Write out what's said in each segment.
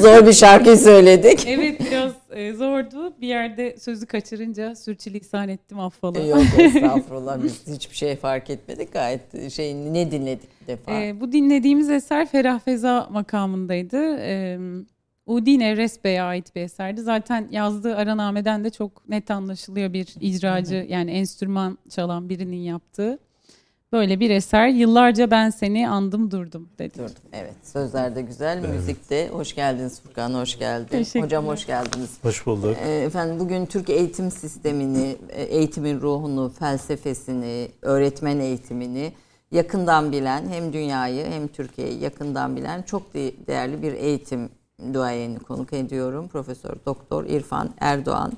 Zor bir şarkı söyledik. Evet biraz e, zordu. Bir yerde sözü kaçırınca sürçülisan ettim affola. Yok estağfurullah biz hiçbir şey fark etmedik. Gayet şey ne dinledik bir defa. E, bu dinlediğimiz eser Ferah Feza makamındaydı. E, Udine Resbe'ye ait bir eserdi. Zaten yazdığı aranameden de çok net anlaşılıyor bir icracı yani enstrüman çalan birinin yaptığı. Böyle bir eser. Yıllarca ben seni andım durdum dedi. Durdum. Evet. Sözler de güzel. Evet. Müzikte. Hoş geldiniz Furkan. Hoş geldin. Hocam hoş geldiniz. Hoş bulduk. Ee, efendim bugün Türk eğitim sistemini, e, eğitimin ruhunu, felsefesini, öğretmen eğitimini yakından bilen hem dünyayı hem Türkiye'yi yakından bilen çok değerli bir eğitim duayeni konuk ediyorum. Profesör Doktor İrfan Erdoğan.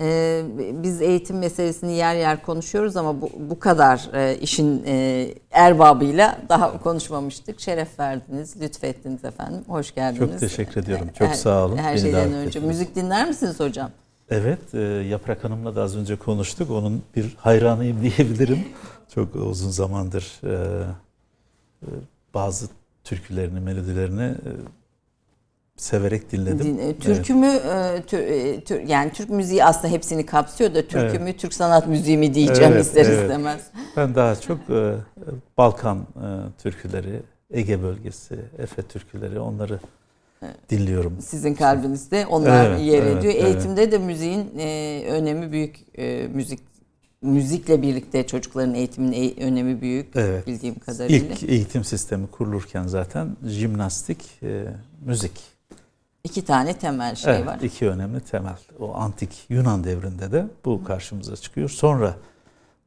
Ee, biz eğitim meselesini yer yer konuşuyoruz ama bu, bu kadar e, işin e, erbabıyla daha konuşmamıştık. Şeref verdiniz, lütfettiniz efendim. Hoş geldiniz. Çok teşekkür ediyorum. Çok her, sağ olun. Her şeyden önce. Müzik dinler misiniz hocam? Evet, e, Yaprak Hanım'la da az önce konuştuk. Onun bir hayranıyım diyebilirim. Çok uzun zamandır e, e, bazı türkülerini, melodilerini e, severek dinledim. Din, e, türkümü evet. tür, yani Türk müziği aslında hepsini kapsıyor da türkümü evet. Türk sanat müziği mi diyeceğim evet, ister evet. istemez. Ben daha çok e, Balkan e, türküleri, Ege bölgesi, Efe türküleri onları dinliyorum. Sizin kalbinizde onlar evet, yer ediyor. Evet, Eğitimde evet. de müziğin e, önemi büyük. E, müzik müzikle birlikte çocukların eğitiminin e, önemi büyük evet. bildiğim kadarıyla. İlk eğitim sistemi kurulurken zaten jimnastik, e, müzik İki tane temel şey evet, var. İki önemli temel. O antik Yunan devrinde de bu karşımıza çıkıyor. Sonra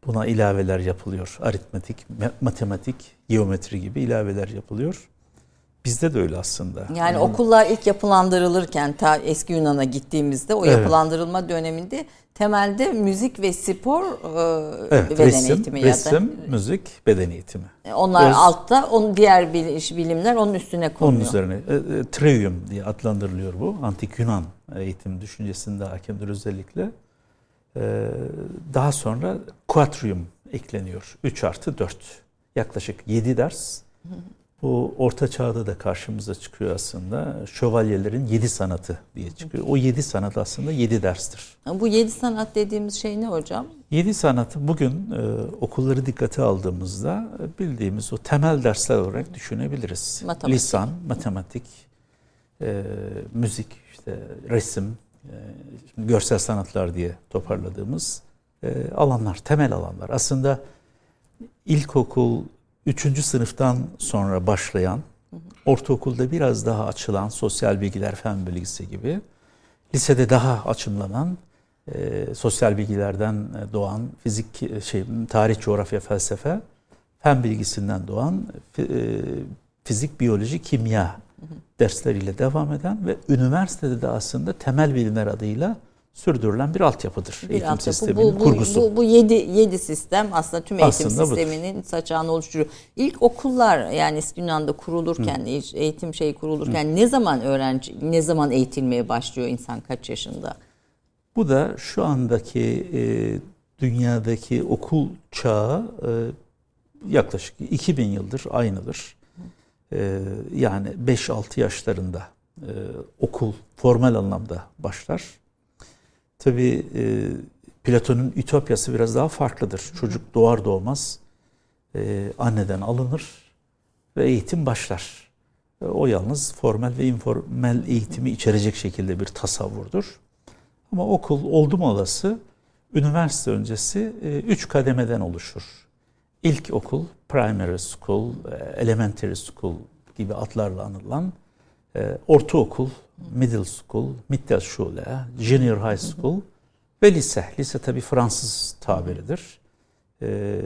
buna ilaveler yapılıyor. Aritmetik, matematik, geometri gibi ilaveler yapılıyor. Bizde de öyle aslında. Yani, yani okullar ilk yapılandırılırken ta eski Yunan'a gittiğimizde o evet. yapılandırılma döneminde temelde müzik ve spor e, evet, beden resim, eğitimi resim, ya da müzik, beden eğitimi. Onlar Öz, altta, on diğer bilimler onun üstüne konuyor. Onun üzerine e, e, trivium diye adlandırılıyor bu. Antik Yunan eğitim düşüncesinde hakimdir özellikle. E, daha sonra quatrium ekleniyor. 3 artı 4. Yaklaşık 7 ders. Hı hı bu orta çağda da karşımıza çıkıyor aslında. Şövalyelerin yedi sanatı diye çıkıyor. O yedi sanat aslında yedi derstir. Bu yedi sanat dediğimiz şey ne hocam? Yedi sanatı bugün e, okulları dikkate aldığımızda e, bildiğimiz o temel dersler olarak düşünebiliriz. Matematik. Lisan, matematik, e, müzik, işte resim, e, görsel sanatlar diye toparladığımız e, alanlar, temel alanlar. Aslında ilkokul, Üçüncü sınıftan sonra başlayan, ortaokulda biraz daha açılan sosyal bilgiler, fen bilgisi gibi, lisede daha açımlanan, e, sosyal bilgilerden doğan fizik, şey, tarih, coğrafya, felsefe, fen bilgisinden doğan e, fizik, biyoloji, kimya dersleriyle devam eden ve üniversitede de aslında temel bilimler adıyla sürdürülen bir altyapıdır. Bir eğitim altyapı. sisteminin bu, bu, kurgusu. Bu, bu yedi, yedi sistem aslında tüm eğitim aslında sisteminin budur. saçağını oluşturuyor. İlk okullar yani Yunan'da kurulurken, Hı. eğitim şeyi kurulurken Hı. ne zaman öğrenci, ne zaman eğitilmeye başlıyor insan kaç yaşında? Bu da şu andaki e, dünyadaki okul çağı e, yaklaşık 2000 yıldır aynıdır. E, yani 5-6 yaşlarında e, okul formal anlamda başlar. Tabi e, Platon'un ütopyası biraz daha farklıdır. Çocuk doğar doğmaz e, anneden alınır ve eğitim başlar. E, o yalnız formal ve informal eğitimi içerecek şekilde bir tasavvurdur. Ama okul oldum olası üniversite öncesi e, üç kademeden oluşur. İlk okul primary school, e, elementary school gibi adlarla anılan e, ortaokul, middle school, Mittelschule, junior high school ve lise. Lise tabi Fransız tabiridir. Ee,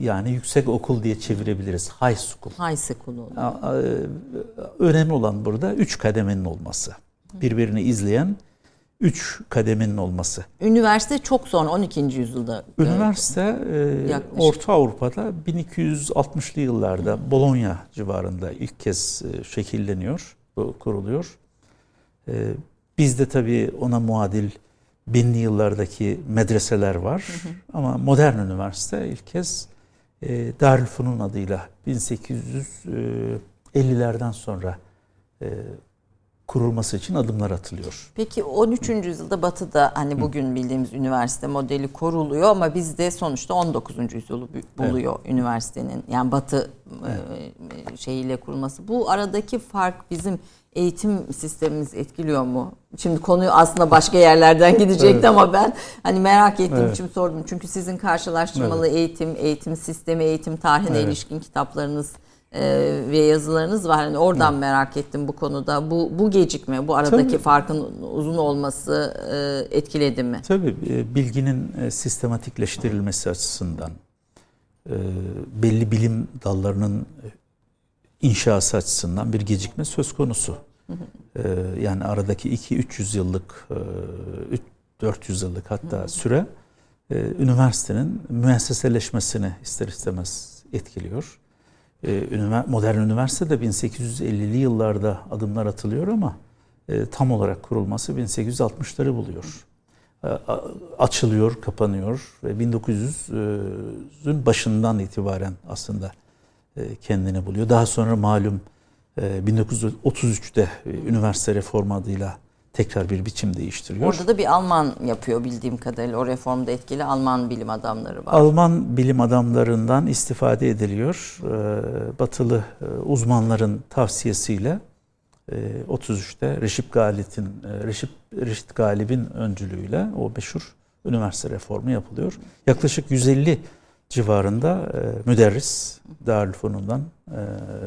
yani yüksek okul diye çevirebiliriz. High school. High school. Önemli olan burada üç kademenin olması. Birbirini izleyen üç kademenin olması. Üniversite çok sonra 12. yüzyılda. Üniversite e, Orta Avrupa'da 1260'lı yıllarda Bologna civarında ilk kez e, şekilleniyor, kuruluyor. E, bizde tabii ona muadil binli yıllardaki medreseler var. Hı hı. Ama modern üniversite ilk kez e, Darülfünun adıyla 1850'lerden sonra e, kurulması için adımlar atılıyor. Peki 13. yüzyılda Batı'da hani bugün bildiğimiz üniversite modeli koruluyor ama bizde sonuçta 19. yüzyılı buluyor evet. üniversitenin yani Batı evet. E, şeyiyle kurulması. Bu aradaki fark bizim eğitim sistemimiz etkiliyor mu? Şimdi konuyu aslında başka yerlerden gidecekti evet. ama ben hani merak ettiğim evet. için sordum. Çünkü sizin karşılaştırmalı evet. eğitim, eğitim sistemi, eğitim tarihine evet. ilişkin kitaplarınız e, ve yazılarınız var. Hani oradan evet. merak ettim bu konuda. Bu bu gecikme, bu aradaki Tabii. farkın uzun olması e, etkiledi mi? Tabii e, bilginin e, sistematikleştirilmesi açısından e, belli bilim dallarının inşası açısından bir gecikme söz konusu. Hı hı. Ee, yani aradaki 2-300 yıllık, 400 e, yıllık hatta hı hı. süre e, üniversitenin müesseseleşmesini ister istemez etkiliyor. E, modern üniversite de 1850'li yıllarda adımlar atılıyor ama tam olarak kurulması 1860'ları buluyor. Açılıyor, kapanıyor ve 1900'ün başından itibaren aslında e, kendini buluyor. Daha sonra malum 1933'te e, e, üniversite reformu adıyla tekrar bir biçim değiştiriyor. Orada da bir Alman yapıyor bildiğim kadarıyla. O reformda etkili Alman bilim adamları var. Alman bilim adamlarından istifade ediliyor. Batılı uzmanların tavsiyesiyle 33'te Reşip Galip'in Reşip Reşit Galip'in öncülüğüyle o meşhur üniversite reformu yapılıyor. Yaklaşık 150 civarında e, müderris Darülfünun'dan e,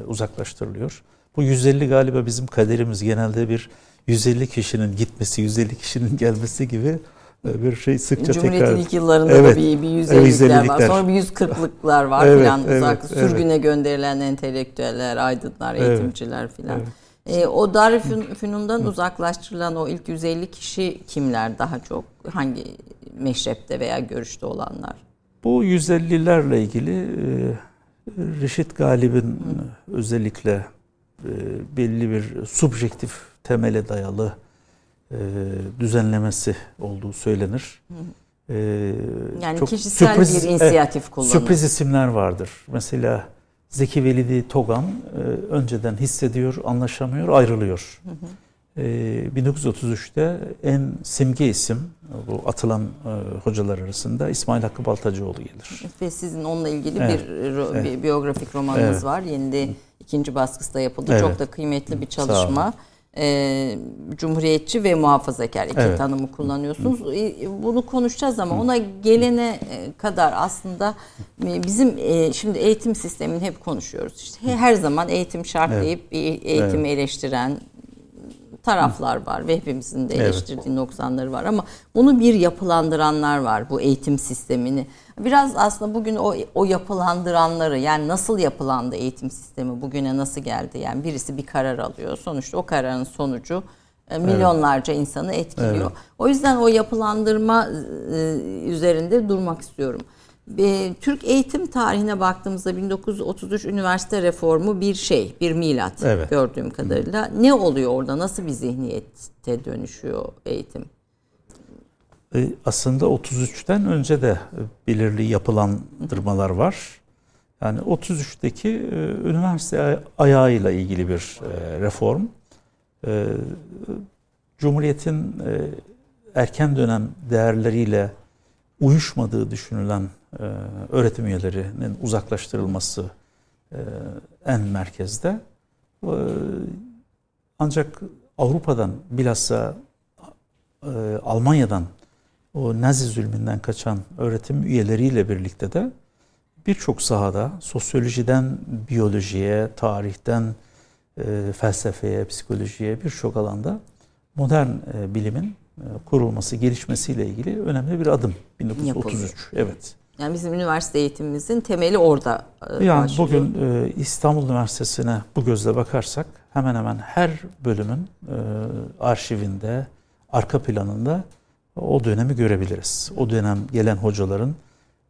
uzaklaştırılıyor. Bu 150 galiba bizim kaderimiz genelde bir 150 kişinin gitmesi, 150 kişinin gelmesi gibi e, bir şey sıkça Cumhuriyet'in tekrar. ilk yıllarında evet, da bir, bir 150'likler var. Sonra bir 140'lıklar var evet, filan. Evet, Uzak, evet. Sürgüne gönderilen entelektüeller, aydınlar, eğitimciler evet, filan. Evet. E, o Darülfünun'dan uzaklaştırılan o ilk 150 kişi kimler daha çok? Hangi meşrepte veya görüşte olanlar? Bu 150'lerle ilgili e, Reşit Galip'in özellikle belli bir subjektif temele dayalı e, düzenlemesi olduğu söylenir. yani çok kişisel sürpriz, bir inisiyatif e, kullanır. Sürpriz isimler vardır. Mesela Zeki Velidi Togan önceden hissediyor, anlaşamıyor, ayrılıyor. Hı hı. 1933'te ee, en simge isim bu atılan e, hocalar arasında İsmail Hakkı Baltacıoğlu gelir. Ve sizin onunla ilgili evet. bir, evet. biyografik romanınız evet. var. Yeni de ikinci baskısı da yapıldı. Evet. Çok da kıymetli bir çalışma. Ee, Cumhuriyetçi ve muhafazakar iki evet. tanımı kullanıyorsunuz. Bunu konuşacağız ama ona gelene e, kadar aslında e, bizim şimdi eğitim sistemini hep konuşuyoruz. İşte her zaman eğitim şart deyip bir eğitimi evet. eleştiren, taraflar var ve hepimizin de eleştirdiği evet. noksanları var ama bunu bir yapılandıranlar var bu eğitim sistemini. Biraz aslında bugün o, o yapılandıranları yani nasıl yapılandı eğitim sistemi bugüne nasıl geldi yani birisi bir karar alıyor sonuçta o kararın sonucu e, milyonlarca evet. insanı etkiliyor. Evet. O yüzden o yapılandırma e, üzerinde durmak istiyorum. Türk eğitim tarihine baktığımızda 1933 üniversite reformu bir şey, bir milat evet. gördüğüm kadarıyla. Ne oluyor orada? Nasıl bir zihniyete dönüşüyor eğitim? E, aslında 33'ten önce de belirli yapılandırmalar var. Yani 33'teki e, üniversite ayağıyla ilgili bir e, reform. Cumhuriyet'in erken dönem değerleriyle uyuşmadığı düşünülen e, öğretim üyelerinin uzaklaştırılması e, en merkezde. E, ancak Avrupa'dan bilhassa Almanya'dan o Nazi zulmünden kaçan öğretim üyeleriyle birlikte de birçok sahada sosyolojiden biyolojiye, tarihten felsefeye, psikolojiye birçok alanda modern bilimin kurulması, gelişmesiyle ilgili önemli bir adım 1933. Yapılıyor. Evet. Yani bizim üniversite eğitimimizin temeli orada e, Yani başlıyor. bugün e, İstanbul Üniversitesi'ne bu gözle bakarsak hemen hemen her bölümün e, arşivinde, arka planında o dönemi görebiliriz. O dönem gelen hocaların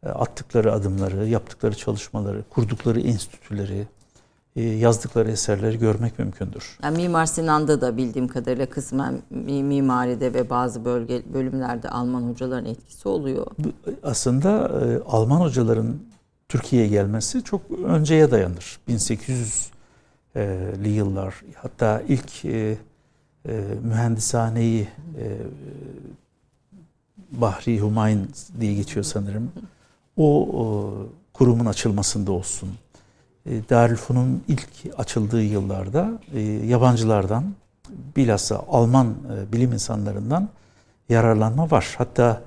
e, attıkları adımları, yaptıkları çalışmaları, kurdukları enstitüleri, yazdıkları eserleri görmek mümkündür. Yani Mimar Sinan'da da bildiğim kadarıyla kısmen mimaride ve bazı bölge bölümlerde Alman hocaların etkisi oluyor. Aslında e, Alman hocaların Türkiye'ye gelmesi çok önceye dayanır. 1800'li yıllar hatta ilk e, mühendishaneyi Bahri Humayun diye geçiyor sanırım. O kurumun açılmasında olsun e, Darülfünun ilk açıldığı yıllarda e, yabancılardan bilhassa Alman e, bilim insanlarından yararlanma var. Hatta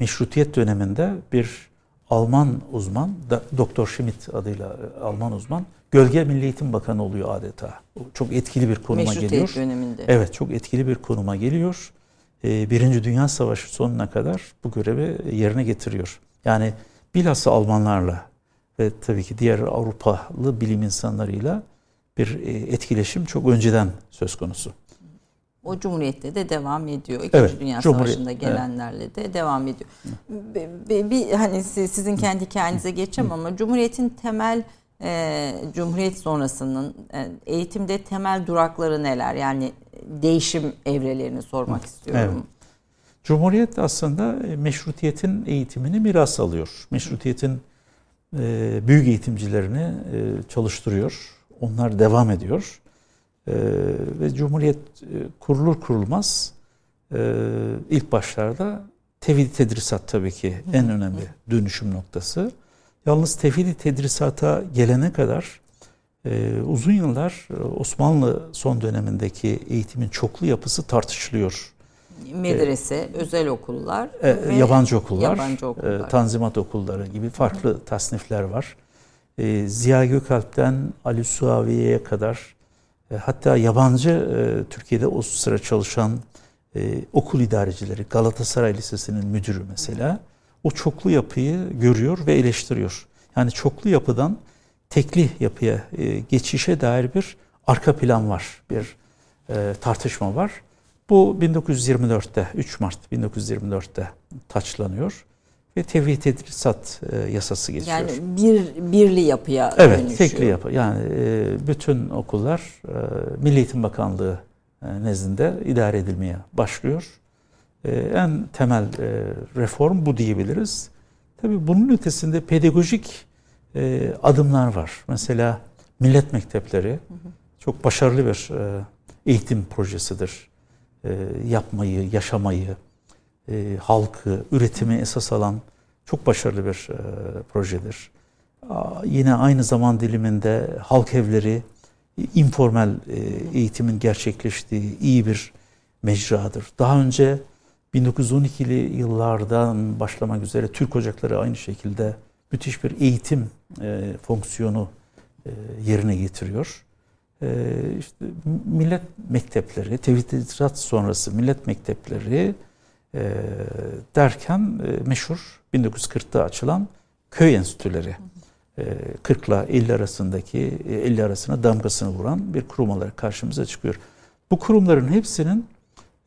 meşrutiyet döneminde bir Alman uzman, Doktor Schmidt adıyla Alman uzman, Gölge Milli Eğitim Bakanı oluyor adeta. Çok etkili bir konuma Meşrutiyet geliyor. döneminde. Evet, çok etkili bir konuma geliyor. Birinci Dünya Savaşı sonuna kadar bu görevi yerine getiriyor. Yani bilhassa Almanlarla ve tabii ki diğer Avrupalı bilim insanlarıyla bir e, etkileşim çok önceden söz konusu. O Cumhuriyet'te de devam ediyor. İkinci evet, Dünya Savaşı'nda gelenlerle evet. de devam ediyor. Bir, bir hani sizin kendi hikayenize geçeceğim ama Cumhuriyet'in temel e, Cumhuriyet sonrasının e, eğitimde temel durakları neler? Yani değişim evrelerini sormak istiyorum. Evet. Cumhuriyet aslında e, meşrutiyetin eğitimini miras alıyor. Meşrutiyetin e, büyük eğitimcilerini e, çalıştırıyor. Onlar devam ediyor. E, ve Cumhuriyet kurulur kurulmaz ilk başlarda tevhid tedrisat tabii ki en önemli dönüşüm noktası. Yalnız tevhid tedrisata gelene kadar uzun yıllar Osmanlı son dönemindeki eğitimin çoklu yapısı tartışılıyor medrese, e, özel okullar, e, ve yabancı okullar, yabancı okullar. E, tanzimat okulları gibi farklı tasnifler var. E, Ziya Gökalp'ten Ali Suaviye'ye kadar e, hatta yabancı e, Türkiye'de o sıra çalışan e, okul idarecileri, Galatasaray Lisesi'nin müdürü mesela o çoklu yapıyı görüyor ve eleştiriyor. Yani çoklu yapıdan tekli yapıya e, geçişe dair bir arka plan var, bir e, tartışma var. Bu 1924'te 3 Mart 1924'te taçlanıyor ve tevhid tedrisat e, yasası geçiyor. Yani bir birli yapıya evet, dönüşüyor. Evet, tekli yapı. Yani e, bütün okullar e, Milli Eğitim Bakanlığı nezdinde idare edilmeye başlıyor. En temel reform bu diyebiliriz. Tabii bunun ötesinde pedagojik adımlar var. Mesela millet mektepleri çok başarılı bir eğitim projesidir e, yapmayı, yaşamayı, e, halkı, üretimi esas alan çok başarılı bir e, projedir. Yine aynı zaman diliminde halk evleri informal eğitimin gerçekleştiği iyi bir mecradır. Daha önce 1912'li yıllardan başlamak üzere Türk Ocakları aynı şekilde müthiş bir eğitim fonksiyonu yerine getiriyor. E, işte millet mektepleri, tevhid sonrası millet mektepleri e, derken e, meşhur 1940'ta açılan köy enstitüleri. E, 40 ile 50 arasındaki 50 arasına damgasını vuran bir kurum olarak karşımıza çıkıyor. Bu kurumların hepsinin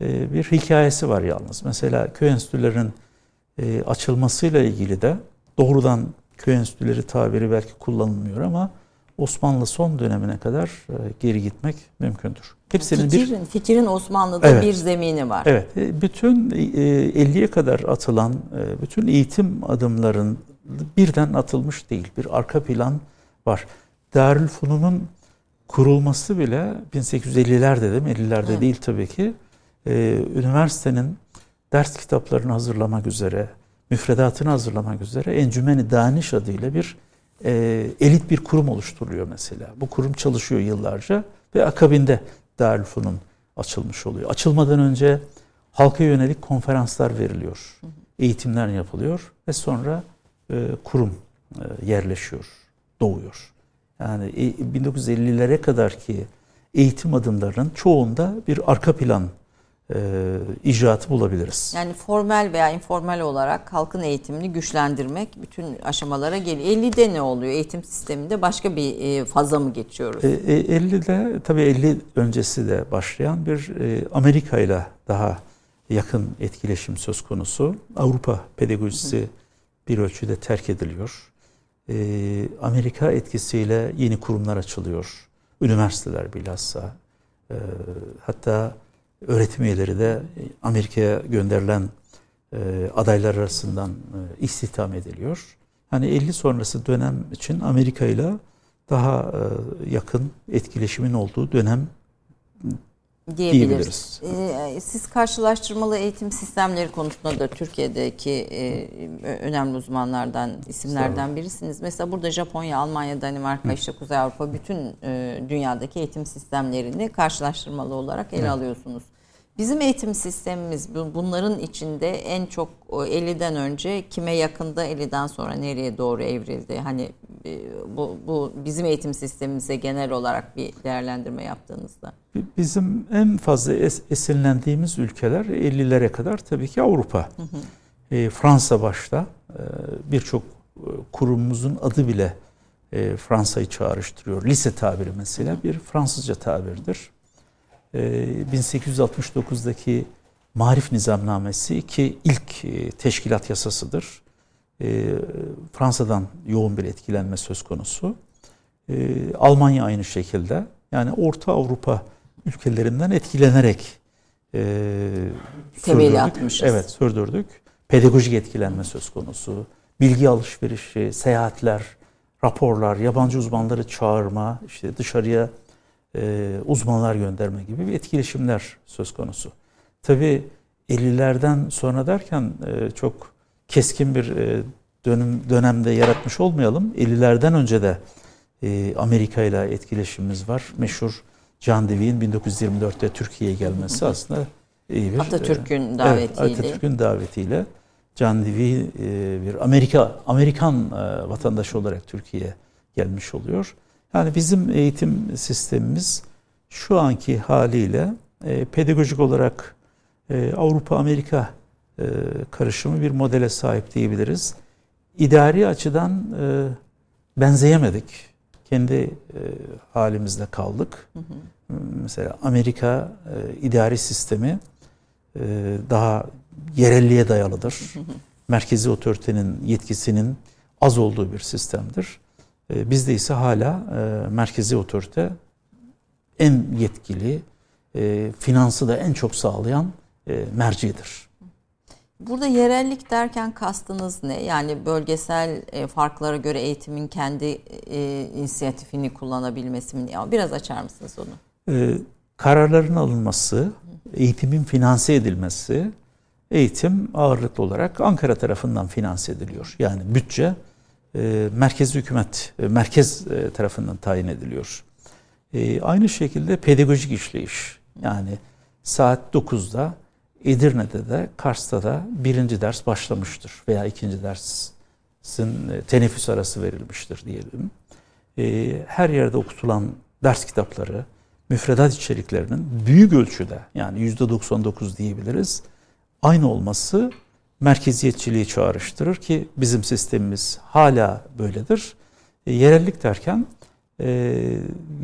e, bir hikayesi var yalnız. Mesela köy enstitülerinin e, açılmasıyla ilgili de doğrudan köy enstitüleri tabiri belki kullanılmıyor ama Osmanlı son dönemine kadar e, geri gitmek mümkündür. Hepsinin fikrin, bir fikrin Osmanlı'da evet, bir zemini var. Evet. E, bütün 50'ye kadar atılan bütün eğitim adımların birden atılmış değil. Bir arka plan var. Darülfunun'un kurulması bile 1850'lerde değil mi? 50'lerde evet. değil tabii ki. üniversitenin ders kitaplarını hazırlamak üzere, müfredatını hazırlamak üzere Encümeni Daniş adıyla bir e, elit bir kurum oluşturuluyor mesela. Bu kurum çalışıyor yıllarca ve akabinde Darülfunun açılmış oluyor. Açılmadan önce halka yönelik konferanslar veriliyor. Eğitimler yapılıyor ve sonra e, kurum e, yerleşiyor, doğuyor. Yani e, 1950'lere kadar ki eğitim adımlarının çoğunda bir arka plan e, icraatı bulabiliriz. Yani formel veya informal olarak halkın eğitimini güçlendirmek bütün aşamalara geliyor. 50'de ne oluyor? Eğitim sisteminde başka bir e, faza mı geçiyoruz? E, 50'de e, tabii 50 öncesi de başlayan bir e, Amerika ile daha yakın etkileşim söz konusu. Avrupa pedagojisi Hı. bir ölçüde terk ediliyor. E, Amerika etkisiyle yeni kurumlar açılıyor. Üniversiteler bilhassa. E, hatta öğretim üyeleri de Amerika'ya gönderilen e, adaylar arasından e, istihdam ediliyor. Yani 50 sonrası dönem için Amerika ile daha e, yakın etkileşimin olduğu dönem diyebiliriz. diyebiliriz. Ee, siz karşılaştırmalı eğitim sistemleri konusunda da Türkiye'deki e, önemli uzmanlardan, isimlerden birisiniz. Mesela burada Japonya, Almanya, Danimarka, Hı. işte Kuzey Avrupa bütün e, dünyadaki eğitim sistemlerini karşılaştırmalı olarak ele Hı. alıyorsunuz. Bizim eğitim sistemimiz bunların içinde en çok 50'den önce kime yakında 50'den sonra nereye doğru evrildi? Hani e, bu, bu bizim eğitim sistemimize genel olarak bir değerlendirme yaptığınızda. Bizim en fazla es, esinlendiğimiz ülkeler 50'lere kadar tabii ki Avrupa. Hı hı. E, Fransa başta e, birçok e, kurumumuzun adı bile e, Fransa'yı çağrıştırıyor. Lise tabiri mesela bir Fransızca tabirdir. 1869'daki ee, Marif Nizamnamesi ki ilk e, teşkilat yasasıdır. Ee, Fransa'dan yoğun bir etkilenme söz konusu. Ee, Almanya aynı şekilde. Yani Orta Avrupa ülkelerinden etkilenerek e, Temeli atmışız. Evet sürdürdük. Pedagojik etkilenme söz konusu. Bilgi alışverişi, seyahatler, raporlar, yabancı uzmanları çağırma, işte dışarıya e, uzmanlar gönderme gibi bir etkileşimler söz konusu. Tabi 50'lerden sonra derken e, çok keskin bir e, dönüm dönemde yaratmış olmayalım. 50'lerden önce de e, Amerika ile etkileşimimiz var. Meşhur John Dewey'in 1924'te Türkiye'ye gelmesi aslında iyi bir Atatürk'ün davetiyle. Evet, Atatürk'ün davetiyle John Dewey bir Amerika Amerikan vatandaşı olarak Türkiye'ye gelmiş oluyor. Yani bizim eğitim sistemimiz şu anki haliyle e, pedagojik olarak e, Avrupa-Amerika e, karışımı bir modele sahip diyebiliriz. İdari açıdan e, benzeyemedik. Kendi e, halimizde kaldık. Hı hı. Mesela Amerika e, idari sistemi e, daha yerelliğe dayalıdır. Hı hı. Merkezi otoritenin yetkisinin az olduğu bir sistemdir. E, bizde ise hala e, merkezi otorite en yetkili, e, finansı da en çok sağlayan e, mercidir. Burada yerellik derken kastınız ne? Yani bölgesel farklara göre eğitimin kendi inisiyatifini kullanabilmesi mi? Biraz açar mısınız onu? E, kararların alınması, eğitimin finanse edilmesi, eğitim ağırlıklı olarak Ankara tarafından finanse ediliyor. Yani bütçe e, merkezi hükümet, e, merkez e, tarafından tayin ediliyor. E, aynı şekilde pedagojik işleyiş. Yani saat 9'da Edirne'de de Kars'ta da birinci ders başlamıştır veya ikinci dersin teneffüs arası verilmiştir diyelim. Her yerde okutulan ders kitapları, müfredat içeriklerinin büyük ölçüde yani %99 diyebiliriz aynı olması merkeziyetçiliği çağrıştırır ki bizim sistemimiz hala böyledir. E, yerellik derken e,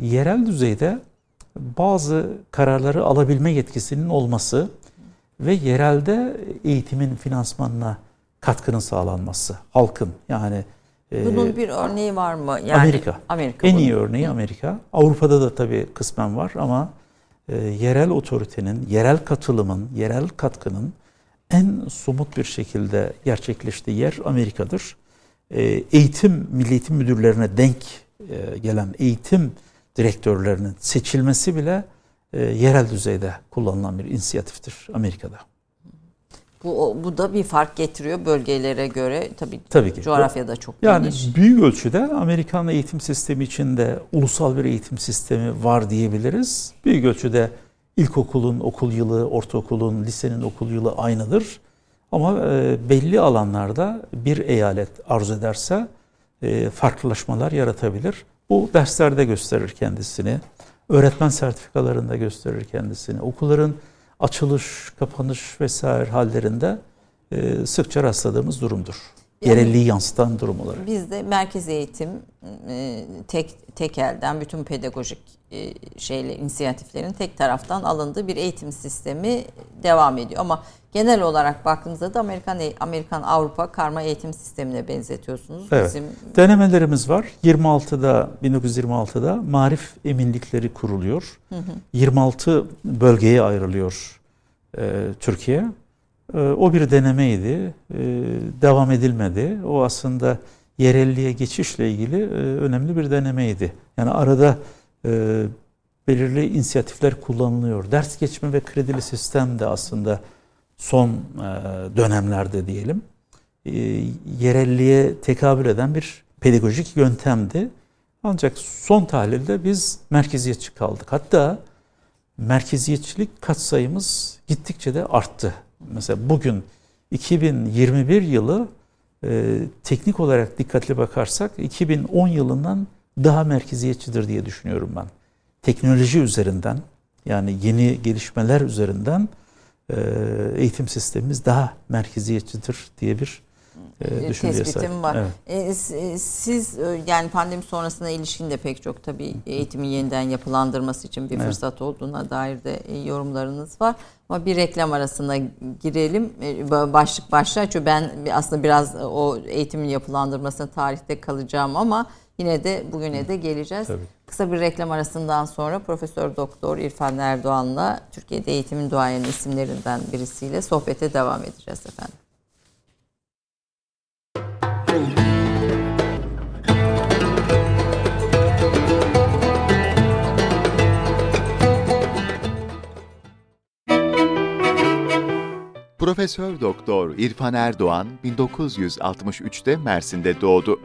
yerel düzeyde bazı kararları alabilme yetkisinin olması ve yerelde eğitimin finansmanına katkının sağlanması halkın yani e, bunun bir örneği var mı? Yani Amerika. Amerika. En bunu. iyi örneği Amerika. Avrupa'da da tabii kısmen var ama e, yerel otoritenin, yerel katılımın, yerel katkının en somut bir şekilde gerçekleştiği yer Amerika'dır. E, eğitim, milli eğitim müdürlerine denk e, gelen eğitim direktörlerinin seçilmesi bile e, yerel düzeyde kullanılan bir inisiyatiftir Amerika'da. Bu, bu da bir fark getiriyor bölgelere göre. Tabii, Tabii ki. coğrafyada çok yani geniş. büyük ölçüde Amerikan eğitim sistemi içinde ulusal bir eğitim sistemi var diyebiliriz. Büyük ölçüde ilkokulun okul yılı, ortaokulun, lisenin okul yılı aynıdır. Ama e, belli alanlarda bir eyalet arzu ederse e, farklılaşmalar yaratabilir. Bu derslerde gösterir kendisini. Öğretmen sertifikalarında gösterir kendisini. Okulların açılış, kapanış vesaire hallerinde e, sıkça rastladığımız durumdur. Yerelliği yansıtan durum olarak. Bizde merkez eğitim e, tek tek elden bütün pedagojik e, şeyle inisiyatiflerin tek taraftan alındığı bir eğitim sistemi devam ediyor. Ama genel olarak baktığımızda da Amerikan Amerikan Avrupa karma eğitim sistemine benzetiyorsunuz. Evet. Bizim denemelerimiz var. 26'da 1926'da marif eminlikleri kuruluyor. Hı hı. 26 bölgeye ayrılıyor e, Türkiye. E, o bir denemeydi. E, devam edilmedi. O aslında yerelliğe geçişle ilgili e, önemli bir denemeydi. Yani arada e, belirli inisiyatifler kullanılıyor. Ders geçme ve kredili sistem de aslında son e, dönemlerde diyelim yerelliğe tekabül eden bir pedagojik yöntemdi. Ancak son tahlilde biz merkeziyetçi kaldık. Hatta merkeziyetçilik katsayımız gittikçe de arttı. Mesela bugün 2021 yılı e, teknik olarak dikkatli bakarsak 2010 yılından daha merkeziyetçidir diye düşünüyorum ben. Teknoloji üzerinden yani yeni gelişmeler üzerinden e, eğitim sistemimiz daha merkeziyetçidir diye bir e, düşünceye tespitim var. Evet. E, siz yani pandemi sonrasına ilişkin de pek çok tabii eğitimin yeniden yapılandırması için bir evet. fırsat olduğuna dair de yorumlarınız var. Ama bir reklam arasına girelim. Başlık başlığa çünkü ben aslında biraz o eğitimin yapılandırmasına tarihte kalacağım ama Yine de bugüne de geleceğiz. Tabii. Kısa bir reklam arasından sonra Profesör Doktor İrfan Erdoğan'la Türkiye'de eğitimin duayen isimlerinden birisiyle sohbete devam edeceğiz efendim. Profesör Doktor İrfan Erdoğan 1963'te Mersin'de doğdu.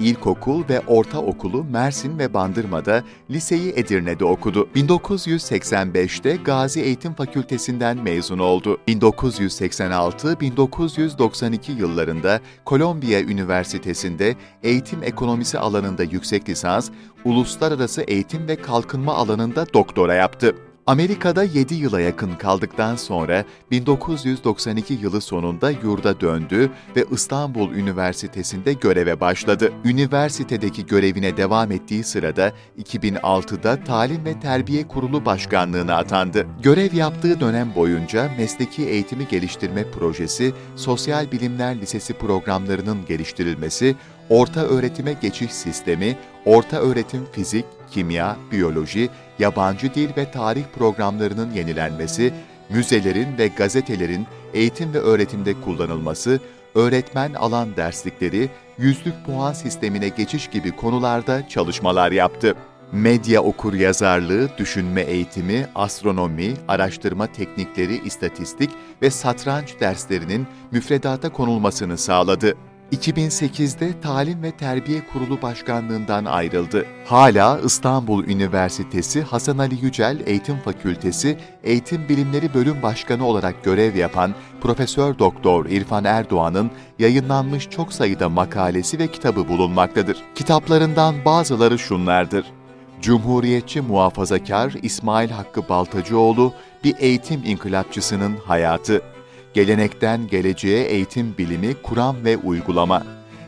İlkokul ve ortaokulu Mersin ve Bandırma'da, liseyi Edirne'de okudu. 1985'te Gazi Eğitim Fakültesinden mezun oldu. 1986-1992 yıllarında Kolombiya Üniversitesi'nde eğitim ekonomisi alanında yüksek lisans, uluslararası eğitim ve kalkınma alanında doktora yaptı. Amerika'da 7 yıla yakın kaldıktan sonra 1992 yılı sonunda yurda döndü ve İstanbul Üniversitesi'nde göreve başladı. Üniversitedeki görevine devam ettiği sırada 2006'da Talim ve Terbiye Kurulu Başkanlığına atandı. Görev yaptığı dönem boyunca mesleki eğitimi geliştirme projesi, Sosyal Bilimler Lisesi programlarının geliştirilmesi, orta öğretime geçiş sistemi, orta öğretim fizik, kimya, biyoloji, yabancı dil ve tarih programlarının yenilenmesi, müzelerin ve gazetelerin eğitim ve öğretimde kullanılması, öğretmen alan derslikleri, yüzlük puan sistemine geçiş gibi konularda çalışmalar yaptı. Medya okur yazarlığı, düşünme eğitimi, astronomi, araştırma teknikleri, istatistik ve satranç derslerinin müfredata konulmasını sağladı. 2008'de Talim ve Terbiye Kurulu Başkanlığından ayrıldı. Hala İstanbul Üniversitesi Hasan Ali Yücel Eğitim Fakültesi Eğitim Bilimleri Bölüm Başkanı olarak görev yapan Profesör Doktor İrfan Erdoğan'ın yayınlanmış çok sayıda makalesi ve kitabı bulunmaktadır. Kitaplarından bazıları şunlardır. Cumhuriyetçi muhafazakar İsmail Hakkı Baltacıoğlu bir eğitim inkılapçısının hayatı. Gelenekten geleceğe eğitim bilimi, kuram ve uygulama.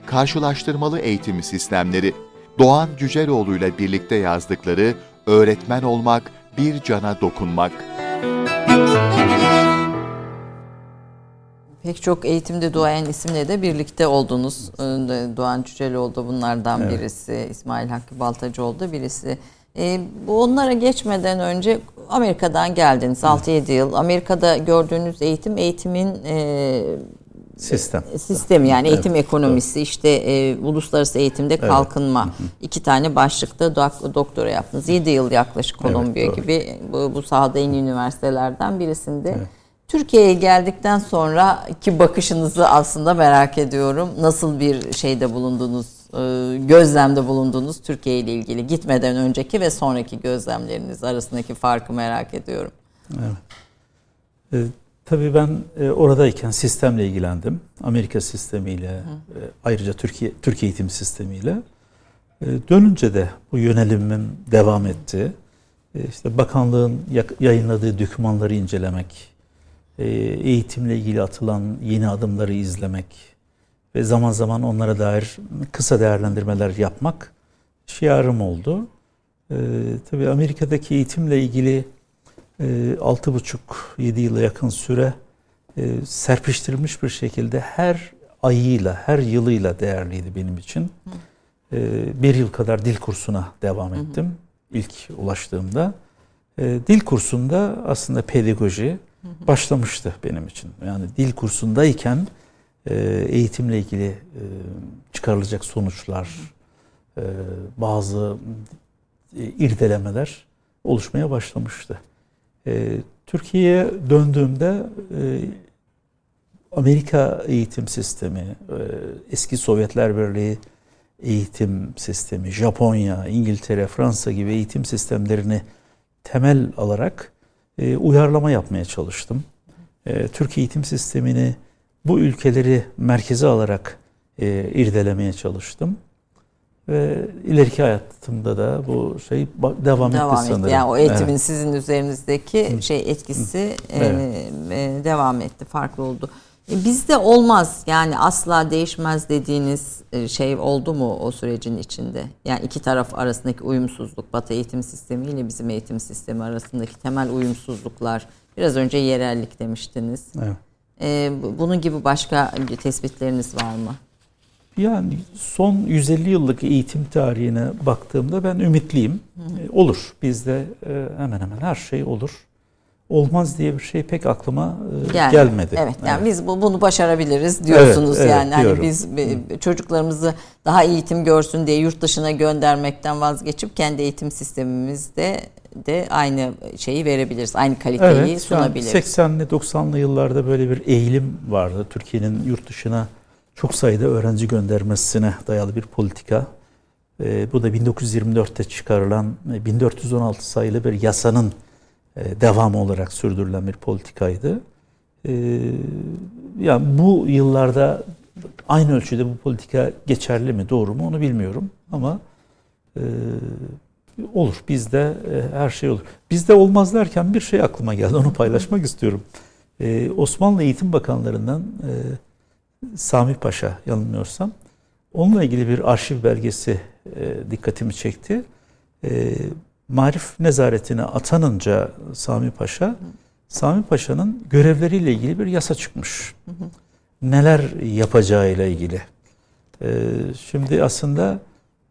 Karşılaştırmalı eğitim sistemleri. Doğan Cüceloğlu ile birlikte yazdıkları Öğretmen Olmak, Bir Cana Dokunmak. Pek çok eğitimde duayen isimle de birlikte oldunuz. Ee, Doğan Cüceloğlu da bunlardan evet. birisi. İsmail Hakkı Baltacıoğlu da birisi. E, onlara geçmeden önce Amerika'dan geldiniz 6-7 yıl. Amerika'da gördüğünüz eğitim eğitimin e, sistem. sistemi yani eğitim evet, ekonomisi evet. işte e, uluslararası eğitimde kalkınma. Evet. iki tane başlıkta dok- doktora yaptınız. 7 yıl yaklaşık Kolombiya evet, gibi. Bu, bu sahada en iyi üniversitelerden birisinde. Evet. Türkiye'ye geldikten sonra ki bakışınızı aslında merak ediyorum. Nasıl bir şeyde bulundunuz? e, gözlemde bulundunuz Türkiye ile ilgili gitmeden önceki ve sonraki gözlemleriniz arasındaki farkı merak ediyorum. Evet. E, tabii ben e, oradayken sistemle ilgilendim. Amerika sistemiyle, e, ayrıca Türkiye Türkiye eğitim sistemiyle. E, dönünce de bu yönelimim devam etti. E, işte bakanlığın yayınladığı dokümanları incelemek, e, eğitimle ilgili atılan yeni adımları izlemek, ve zaman zaman onlara dair kısa değerlendirmeler yapmak şiarım oldu. Ee, tabii Amerika'daki eğitimle ilgili e, 6,5-7 yıla yakın süre e, serpiştirilmiş bir şekilde her ayıyla, her yılıyla değerliydi benim için. E, bir yıl kadar dil kursuna devam ettim hı hı. ilk ulaştığımda. E, dil kursunda aslında pedagoji başlamıştı benim için. Yani dil kursundayken e, eğitimle ilgili e, çıkarılacak sonuçlar, e, bazı irdelemeler oluşmaya başlamıştı. Türkiye'ye döndüğümde Amerika eğitim sistemi, eski Sovyetler Birliği eğitim sistemi, Japonya, İngiltere, Fransa gibi eğitim sistemlerini temel alarak uyarlama yapmaya çalıştım. Türkiye eğitim sistemini bu ülkeleri merkeze alarak e, irdelemeye çalıştım. Ve ileriki hayatımda da bu şey devam, devam etti sanırım. Yani o eğitimin evet. sizin üzerinizdeki Hı. şey etkisi e, evet. e, devam etti, farklı oldu. E, bizde olmaz yani asla değişmez dediğiniz e, şey oldu mu o sürecin içinde? Yani iki taraf arasındaki uyumsuzluk, Batı eğitim sistemi ile bizim eğitim sistemi arasındaki temel uyumsuzluklar. Biraz önce yerellik demiştiniz. Evet. E, bunun gibi başka tespitleriniz var mı? Yani son 150 yıllık eğitim tarihine baktığımda ben ümitliyim. Hı hı. E, olur. Bizde e, hemen hemen her şey olur. Olmaz diye bir şey pek aklıma e, Gel, gelmedi. Evet. Yani evet. biz bu, bunu başarabiliriz diyorsunuz evet, yani. Evet, hani biz hı. çocuklarımızı daha eğitim görsün diye yurt dışına göndermekten vazgeçip kendi eğitim sistemimizde de aynı şeyi verebiliriz. Aynı kaliteyi evet, sunabiliriz. 80'li 90'lı yıllarda böyle bir eğilim vardı. Türkiye'nin yurt dışına çok sayıda öğrenci göndermesine dayalı bir politika. E, bu da 1924'te çıkarılan 1416 e, sayılı bir yasanın e, devamı olarak sürdürülen bir politikaydı. E, yani bu yıllarda aynı ölçüde bu politika geçerli mi, doğru mu onu bilmiyorum ama e, Olur. Bizde e, her şey olur. Bizde olmaz derken bir şey aklıma geldi. Onu paylaşmak istiyorum. Ee, Osmanlı Eğitim Bakanlarından e, Sami Paşa yanılmıyorsam onunla ilgili bir arşiv belgesi e, dikkatimi çekti. E, Marif nezaretine atanınca Sami Paşa Sami Paşa'nın görevleriyle ilgili bir yasa çıkmış. Neler yapacağıyla ilgili. E, şimdi aslında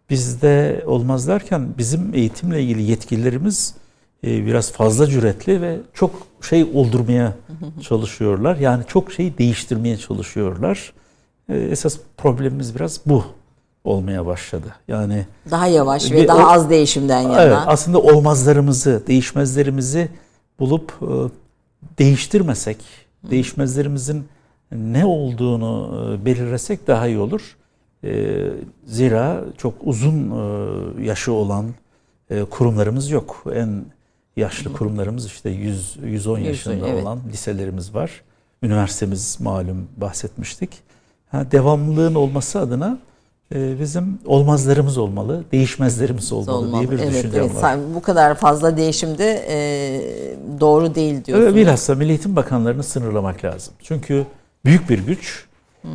bizde olmaz derken bizim eğitimle ilgili yetkililerimiz e, biraz fazla cüretli ve çok şey oldurmaya çalışıyorlar. Yani çok şey değiştirmeye çalışıyorlar. E, esas problemimiz biraz bu olmaya başladı. Yani daha yavaş ve, ve daha o, az değişimden yana. Evet, aslında olmazlarımızı, değişmezlerimizi bulup e, değiştirmesek, değişmezlerimizin ne olduğunu belirlesek daha iyi olur. E, zira çok uzun e, yaşı olan e, kurumlarımız yok. En yaşlı kurumlarımız işte 100 110 yaşında evet. olan liselerimiz var. Üniversitemiz malum bahsetmiştik. Ha, devamlılığın olması adına e, bizim olmazlarımız olmalı, değişmezlerimiz olmalı, olmalı. diye bir evet, düşüncem evet. var. Bu kadar fazla değişim de e, doğru değil diyorsunuz. Bilhassa Milli Eğitim Bakanlarını sınırlamak lazım. Çünkü büyük bir güç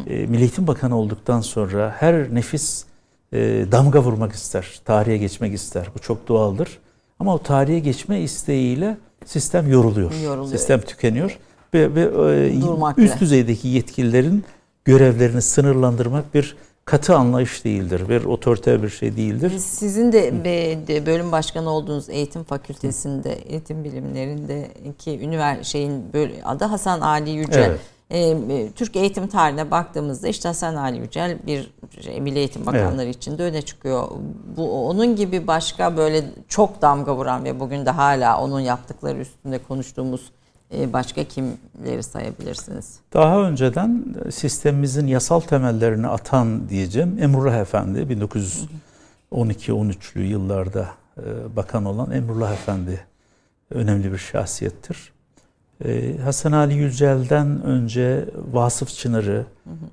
e, Milli Eğitim Bakanı olduktan sonra her nefis e, damga vurmak ister, tarihe geçmek ister. Bu çok doğaldır. Ama o tarihe geçme isteğiyle sistem yoruluyor. yoruluyor. Sistem tükeniyor. Ve, ve e, üst düzeydeki yetkililerin görevlerini sınırlandırmak bir katı anlayış değildir. Bir otoriter bir şey değildir. Sizin de, bölüm başkanı olduğunuz eğitim fakültesinde, eğitim bilimlerindeki üniversite şeyin adı Hasan Ali Yücel. Evet. Ee, Türk eğitim tarihine baktığımızda işte Hasan Ali Yücel bir şey, Milli Eğitim Bakanları evet. içinde öne çıkıyor. Bu onun gibi başka böyle çok damga vuran ve bugün de hala onun yaptıkları üstünde konuştuğumuz e, başka kimleri sayabilirsiniz? Daha önceden sistemimizin yasal temellerini atan diyeceğim Emrullah Efendi 1912-13'lü yıllarda e, bakan olan Emrullah Efendi önemli bir şahsiyettir. E, Hasan Ali Yücel'den önce Vasıf Çınar'ı,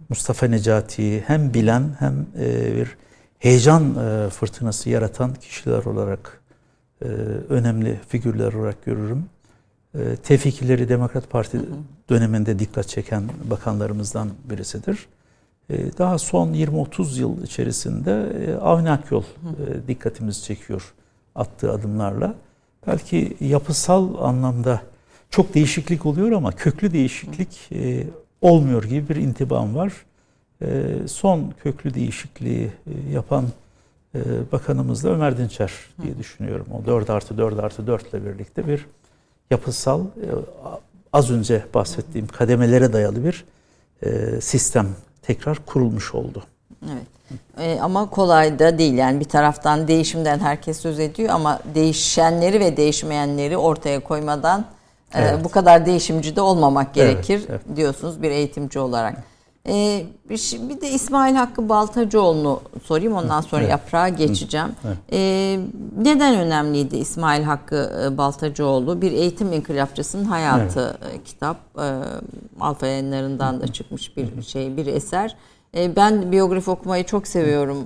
Mustafa Necati'yi hem bilen hem bir heyecan fırtınası yaratan kişiler olarak önemli figürler olarak görürüm. E, Tevfikleri Demokrat Parti döneminde dikkat çeken bakanlarımızdan birisidir. Ee, daha son 20-30 yıl içerisinde e, Avni Akyol e, dikkatimizi çekiyor attığı adımlarla. Belki yapısal anlamda çok değişiklik oluyor ama köklü değişiklik e, olmuyor gibi bir intibam var. Son köklü değişikliği yapan bakanımız da Ömer Dinçer diye düşünüyorum. O 4 artı 4 artı 4 ile birlikte bir yapısal e, az önce bahsettiğim kademelere dayalı bir e, sistem tekrar kurulmuş oldu. Evet. E, ama kolay da değil. Yani bir taraftan değişimden herkes söz ediyor ama değişenleri ve değişmeyenleri ortaya koymadan evet. bu kadar değişimci de olmamak gerekir evet, evet. diyorsunuz bir eğitimci olarak. Ee, bir de İsmail Hakkı Baltacıoğlu'nu sorayım ondan sonra evet. yaprağa geçeceğim. Evet. Ee, neden önemliydi İsmail Hakkı e, Baltacıoğlu? Bir eğitim inkılapçısının hayatı evet. E, kitap. E, Alfa yayınlarından da çıkmış bir şey, bir eser. Ben biyografi okumayı çok seviyorum.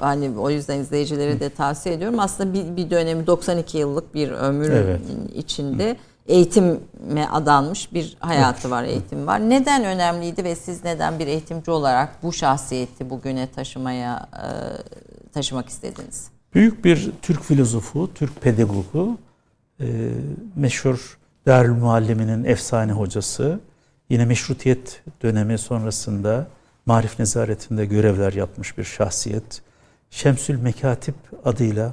Hani o yüzden izleyicilere de tavsiye ediyorum. Aslında bir, bir dönemi 92 yıllık bir ömür evet. içinde eğitime adanmış bir hayatı var, eğitim var. Neden önemliydi ve siz neden bir eğitimci olarak bu şahsiyeti bugüne taşımaya e, taşımak istediniz? Büyük bir Türk filozofu, Türk pedagogu, e, meşhur Darül Muallimi'nin efsane hocası, yine meşrutiyet dönemi sonrasında Marif Nezaretinde görevler yapmış bir şahsiyet. Şemsül Mekatip adıyla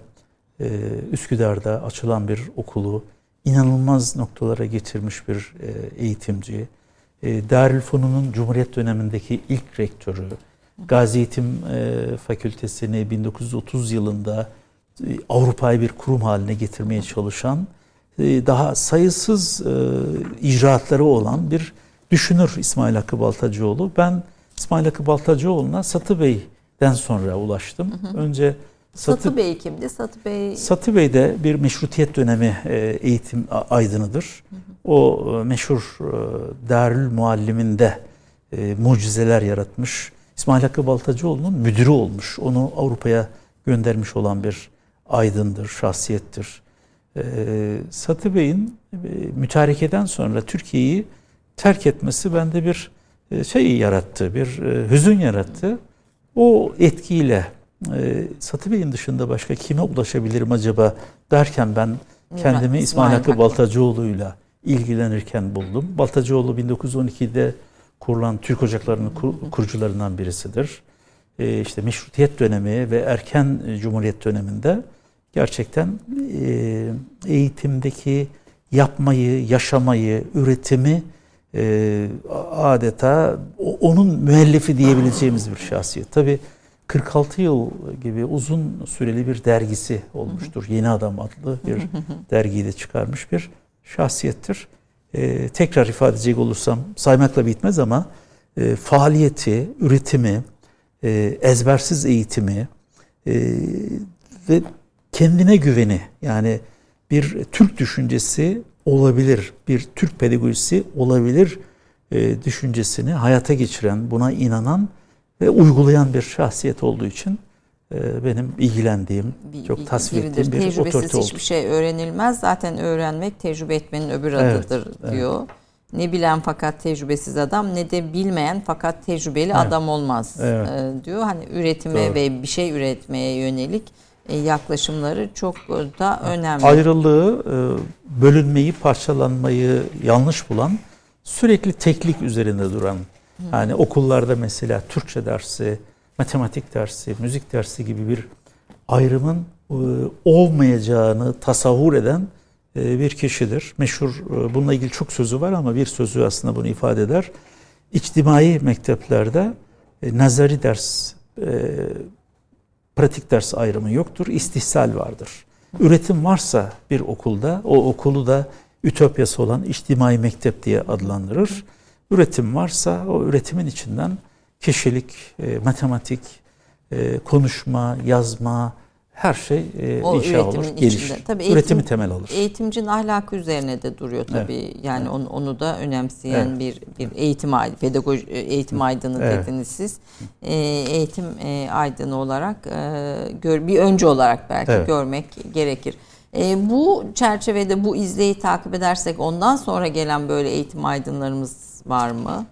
e, Üsküdar'da açılan bir okulu inanılmaz noktalara getirmiş bir e, eğitimci. E, Darülfünun'un Cumhuriyet dönemindeki ilk rektörü. Gazi Eğitim e, Fakültesini 1930 yılında Avrupa'yı bir kurum haline getirmeye çalışan, daha sayısız icraatları olan bir düşünür İsmail Hakkı Baltacıoğlu. Ben İsmail Hakkı Baltacıoğlu'na Satı Bey'den sonra ulaştım. Hı hı. Önce Satı, Satı Bey kimdi? Satı Bey Satı Bey de bir meşrutiyet dönemi e, eğitim aydınıdır. Hı hı. O e, meşhur e, Darül Muallim'inde mucizeler yaratmış. İsmail Hakkı Baltacıoğlu'nun müdürü olmuş. Onu Avrupa'ya göndermiş olan bir aydındır, şahsiyettir. Satı Bey'in mütarekeden sonra Türkiye'yi terk etmesi bende bir şey yarattı, bir hüzün yarattı. O etkiyle e, Satı Bey'in dışında başka kime ulaşabilirim acaba derken ben kendimi İsmail Hakkı Baltacıoğlu'yla ilgilenirken buldum. Baltacıoğlu 1912'de kurulan Türk Ocakları'nın kur, kurucularından birisidir. E, işte meşrutiyet dönemi ve erken cumhuriyet döneminde gerçekten e, eğitimdeki yapmayı, yaşamayı, üretimi e, adeta onun müellifi diyebileceğimiz bir şahsiyet. Tabii 46 yıl gibi uzun süreli bir dergisi olmuştur. Yeni Adam adlı bir dergiyi de çıkarmış bir şahsiyettir. Ee, tekrar ifade edecek olursam saymakla bitmez ama e, faaliyeti, üretimi, e, ezbersiz eğitimi e, ve kendine güveni yani bir Türk düşüncesi olabilir, bir Türk pedagojisi olabilir e, düşüncesini hayata geçiren, buna inanan ve uygulayan bir şahsiyet olduğu için e, benim ilgilendiğim, çok tasvir ettiğim bir Tecrübesiz otorite oldu. hiçbir şey öğrenilmez. Zaten öğrenmek tecrübe etmenin öbür adıdır evet, diyor. Evet. Ne bilen fakat tecrübesiz adam ne de bilmeyen fakat tecrübeli evet. adam olmaz evet. diyor. Hani üretime Doğru. ve bir şey üretmeye yönelik yaklaşımları çok da önemli. Ayrılığı, bölünmeyi, parçalanmayı yanlış bulan, sürekli teklik üzerinde duran, yani okullarda mesela Türkçe dersi, matematik dersi, müzik dersi gibi bir ayrımın e, olmayacağını tasavvur eden e, bir kişidir. Meşhur e, bununla ilgili çok sözü var ama bir sözü aslında bunu ifade eder. İçtimai mekteplerde nazari ders, pratik ders ayrımı yoktur. İstihsal vardır. Üretim varsa bir okulda o okulu da ütopyası olan içtimai mektep diye adlandırır. Üretim varsa o üretimin içinden kişilik, e, matematik, e, konuşma, yazma, her şey e, o inşa olur, gelişir. Tabii eğitim, Üretimi temel alır. Eğitimcinin ahlakı üzerine de duruyor tabii. Evet. Yani evet. Onu, onu da önemseyen evet. bir bir eğitim pedagoji e, eğitim aydını evet. dediniz siz. E, eğitim e, aydını olarak e, gör, bir önce olarak belki evet. görmek gerekir. E, bu çerçevede bu izleyi takip edersek ondan sonra gelen böyle eğitim aydınlarımız var mı?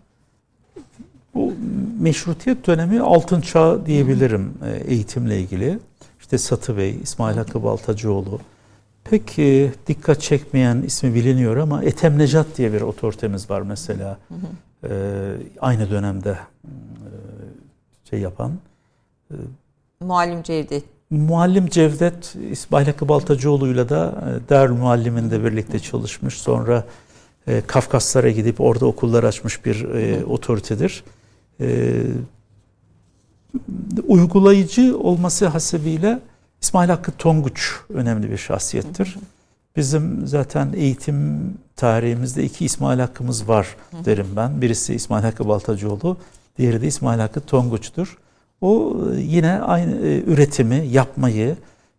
Bu meşrutiyet dönemi altın çağ diyebilirim e, eğitimle ilgili. İşte Satı Bey, İsmail Hakkı Baltacıoğlu. Pek e, dikkat çekmeyen ismi biliniyor ama Ethem Necat diye bir otoritemiz var mesela. Hı e, aynı dönemde şey yapan. Muallim Cevdet. Muallim Cevdet İsmail Hakkı Baltacıoğlu'yla da Darül Muallim'inde birlikte çalışmış. Sonra e, Kafkaslara gidip orada okullar açmış bir e, otoritedir. E, uygulayıcı olması hasebiyle İsmail Hakkı Tonguç önemli bir şahsiyettir. Bizim zaten eğitim tarihimizde iki İsmail Hakkımız var derim ben. Birisi İsmail Hakkı Baltacıoğlu, diğeri de İsmail Hakkı Tonguç'tur. O e, yine aynı e, üretimi, yapmayı,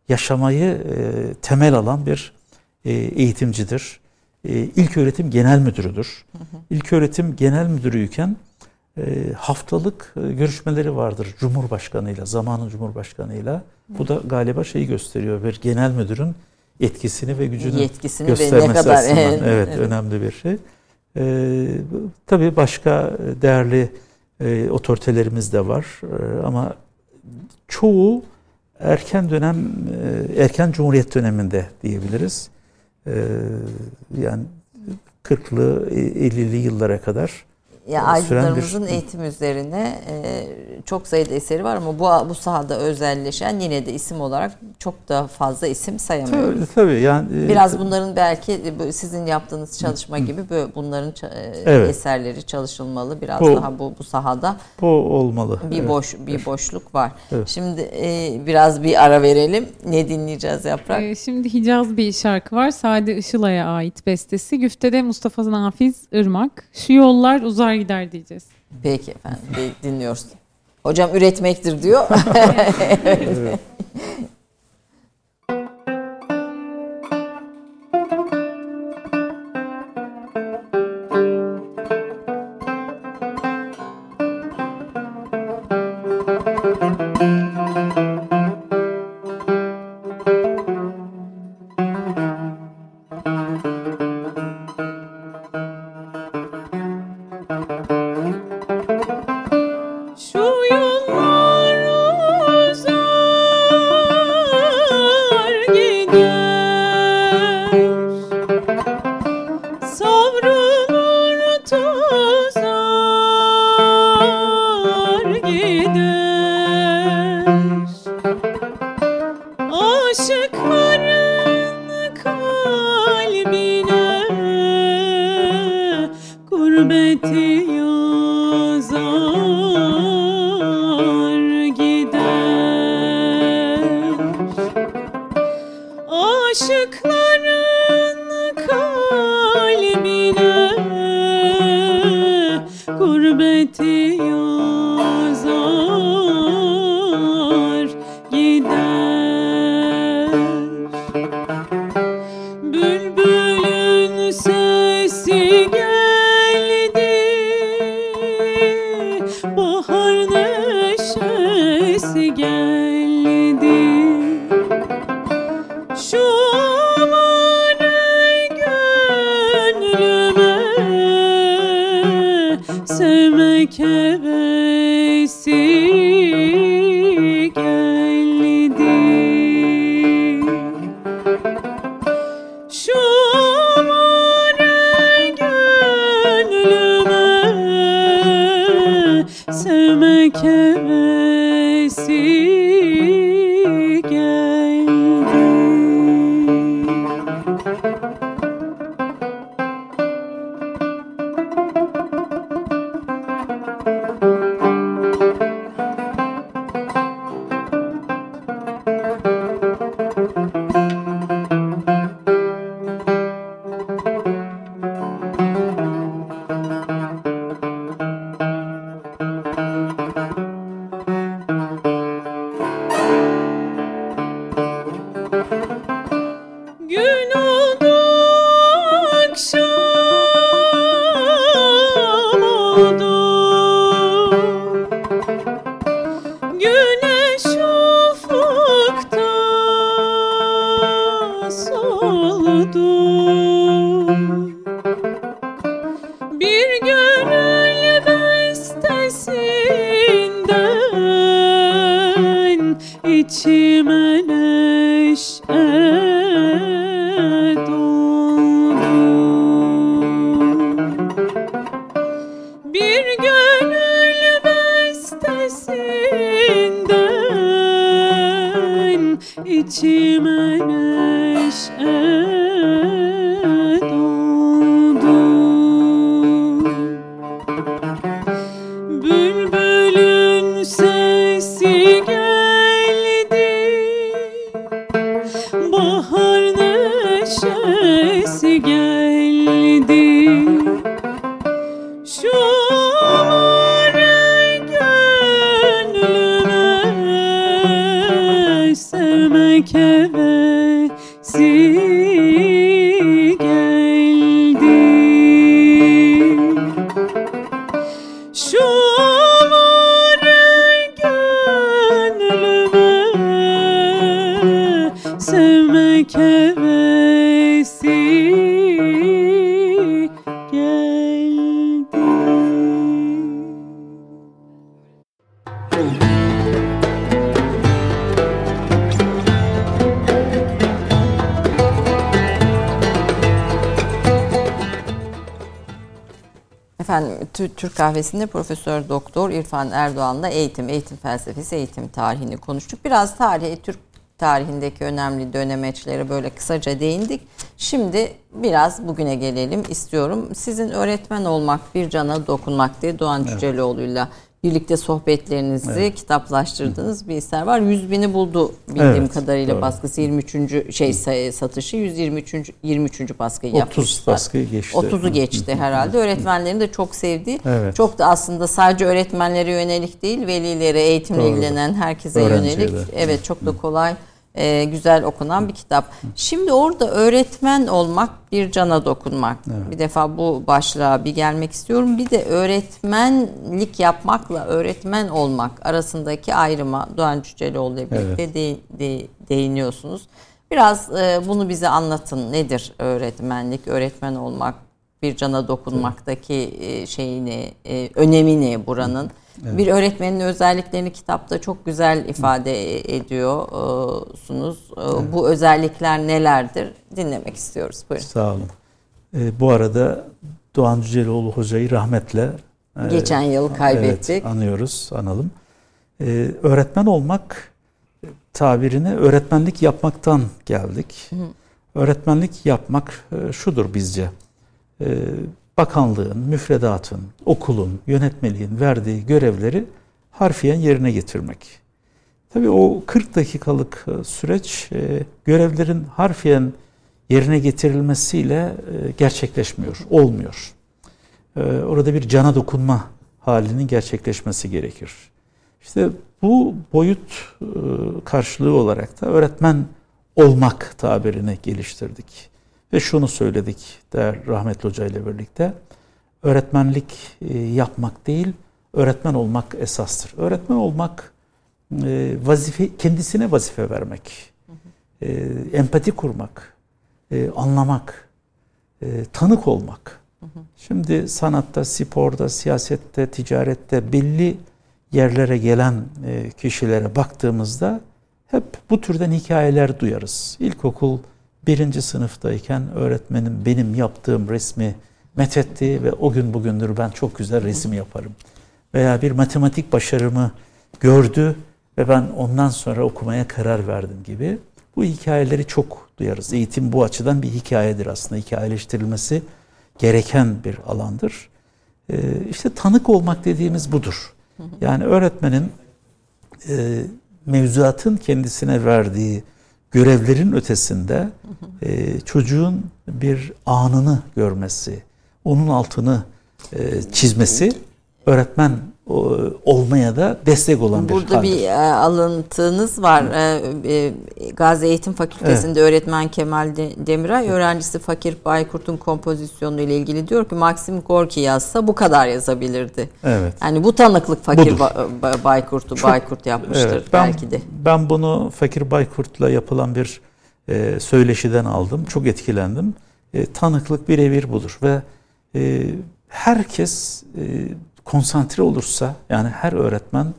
yaşamayı e, temel alan bir eğitimcidir. E, ilk öğretim genel müdürüdür. Hı hı. İlk öğretim genel müdürüyken e, haftalık e, görüşmeleri vardır Cumhurbaşkanıyla, zamanın Cumhurbaşkanıyla. Bu da galiba şeyi gösteriyor bir genel müdürün etkisini ve gücünü Yetkisini göstermesi ve ne kadar, açısından evet, evet, evet önemli bir şey. E, tabii başka değerli e, otoritelerimiz de var e, ama çoğu erken dönem e, erken cumhuriyet döneminde diyebiliriz. Ee, yani 40'lı 50'li yıllara kadar ya aydınlarımızın bir... eğitim üzerine e, çok sayıda eseri var ama bu bu sahada özelleşen yine de isim olarak çok da fazla isim sayamıyoruz. Tabii, tabii yani e, biraz bunların belki sizin yaptığınız çalışma gibi böyle bunların e, evet. eserleri çalışılmalı. Biraz bu, daha bu bu sahada bu olmalı. Bir evet. boş bir boşluk var. Evet. Şimdi e, biraz bir ara verelim. Ne dinleyeceğiz Yaprak? Ee, şimdi Hicaz bir şarkı var. Sade Işılay'a ait bestesi. Güftede Mustafa Nafiz Irmak. Şu yollar uzar gider diyeceğiz. Peki efendim dinliyoruz. Hocam üretmektir diyor. evet. Kahvesi'nde Profesör Doktor İrfan Erdoğan'la eğitim, eğitim felsefesi, eğitim tarihini konuştuk. Biraz tarihi, Türk tarihindeki önemli dönemeçlere böyle kısaca değindik. Şimdi biraz bugüne gelelim istiyorum. Sizin öğretmen olmak, bir cana dokunmak diye Doğan. Cüceloğlu'yla birlikte sohbetlerinizi evet. kitaplaştırdığınız bir eser var. 100 bini buldu bildiğim evet, kadarıyla doğru. baskısı 23. şey satışı 123. 23. baskıyı 30 yapmışlar. 30 baskıyı geçti. 30'u geçti herhalde. Öğretmenlerin de çok sevdiği. Evet. Çok da aslında sadece öğretmenlere yönelik değil, velilere, eğitimle doğru. ilgilenen herkese Öğrenciye yönelik. De. Evet, çok da kolay e, güzel okunan bir kitap. Şimdi orada öğretmen olmak bir cana dokunmak. Evet. Bir defa bu başlığa bir gelmek istiyorum. Bir de öğretmenlik yapmakla öğretmen olmak arasındaki ayrıma Doğan Cüceloğlu ile birlikte evet. de, de, değiniyorsunuz. Biraz e, bunu bize anlatın. Nedir öğretmenlik, öğretmen olmak, bir cana dokunmaktaki e, şeyini, e, önemi ne buranın? Evet. Bir öğretmenin özelliklerini kitapta çok güzel ifade ediyorsunuz. Evet. Bu özellikler nelerdir? Dinlemek istiyoruz. Buyurun. Sağ olun. E, bu arada Doğan Cüceloğlu Hoca'yı rahmetle e, geçen yıl kaybettik. Evet, anıyoruz, analım. E, öğretmen olmak tabirine öğretmenlik yapmaktan geldik. Hı. Öğretmenlik yapmak e, şudur bizce. E, bakanlığın, müfredatın, okulun, yönetmeliğin verdiği görevleri harfiyen yerine getirmek. Tabii o 40 dakikalık e, süreç e, görevlerin harfiyen yerine getirilmesiyle e, gerçekleşmiyor, olmuyor. Orada bir cana dokunma halinin gerçekleşmesi gerekir. İşte bu boyut karşılığı olarak da öğretmen olmak tabirini geliştirdik. Ve şunu söyledik der rahmetli hoca ile birlikte. Öğretmenlik e, yapmak değil, öğretmen olmak esastır. Öğretmen olmak e, vazife kendisine vazife vermek, e, empati kurmak, anlamak, tanık olmak. Şimdi sanatta, sporda, siyasette, ticarette belli yerlere gelen kişilere baktığımızda hep bu türden hikayeler duyarız. İlkokul birinci sınıftayken öğretmenim benim yaptığım resmi methetti ve o gün bugündür ben çok güzel resim yaparım. Veya bir matematik başarımı gördü ve ben ondan sonra okumaya karar verdim gibi. Bu hikayeleri çok duyarız. Eğitim bu açıdan bir hikayedir aslında. Hikayeleştirilmesi gereken bir alandır. Ee, işte tanık olmak dediğimiz budur. Yani öğretmenin e, mevzuatın kendisine verdiği görevlerin ötesinde e, çocuğun bir anını görmesi, onun altını e, çizmesi öğretmen olmaya da destek olan bir Burada bir e, alıntınız var. Evet. E, Gazi Eğitim Fakültesi'nde evet. öğretmen Kemal Demiray öğrencisi Fakir Baykurt'un kompozisyonu ile ilgili diyor ki Maxim Gorki yazsa bu kadar yazabilirdi. Evet. Yani bu tanıklık Fakir ba- Baykurt'u Baykurt yapmıştır evet, ben, belki de. Ben bunu Fakir Baykurt'la yapılan bir e, söyleşiden aldım. Çok etkilendim. E, tanıklık birebir budur ve e, herkes e, konsantre olursa yani her öğretmen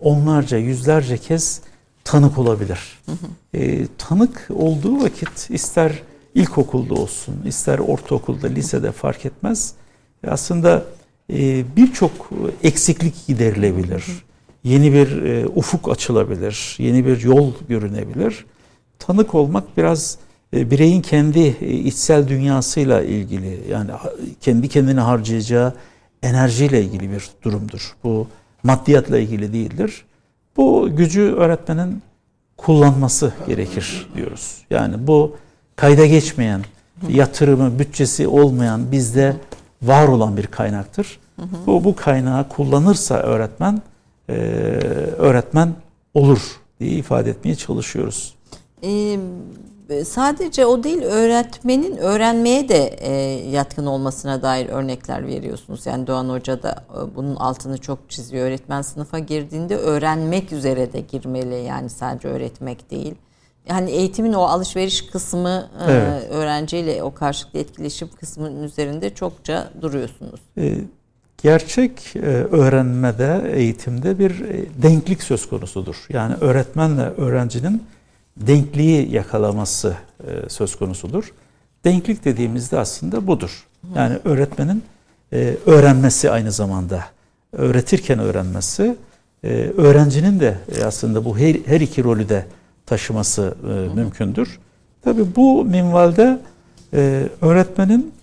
onlarca yüzlerce kez tanık olabilir. Hı hı. E, tanık olduğu vakit ister ilkokulda olsun, ister ortaokulda, lisede fark etmez. E, aslında e, birçok eksiklik giderilebilir. Hı hı. Yeni bir e, ufuk açılabilir, yeni bir yol görünebilir. Tanık olmak biraz e, bireyin kendi e, içsel dünyasıyla ilgili yani kendi kendini harcayacağı enerjiyle ilgili bir durumdur. Bu maddiyatla ilgili değildir. Bu gücü öğretmenin kullanması gerekir diyoruz. Yani bu kayda geçmeyen, yatırımı, bütçesi olmayan bizde var olan bir kaynaktır. Bu, bu kaynağı kullanırsa öğretmen e, öğretmen olur diye ifade etmeye çalışıyoruz. Ee, sadece o değil öğretmenin öğrenmeye de e, yatkın olmasına dair örnekler veriyorsunuz. Yani Doğan Hoca da e, bunun altını çok çiziyor. Öğretmen sınıfa girdiğinde öğrenmek üzere de girmeli. Yani sadece öğretmek değil. Yani eğitimin o alışveriş kısmı e, evet. öğrenciyle o karşılıklı etkileşim kısmının üzerinde çokça duruyorsunuz. E, gerçek öğrenmede, eğitimde bir denklik söz konusudur. Yani öğretmenle öğrencinin denkliği yakalaması e, söz konusudur. Denklik dediğimizde aslında budur. Yani öğretmenin e, öğrenmesi aynı zamanda, öğretirken öğrenmesi, e, öğrencinin de aslında bu her, her iki rolü de taşıması mümkündür. Tabi bu minvalde öğretmenin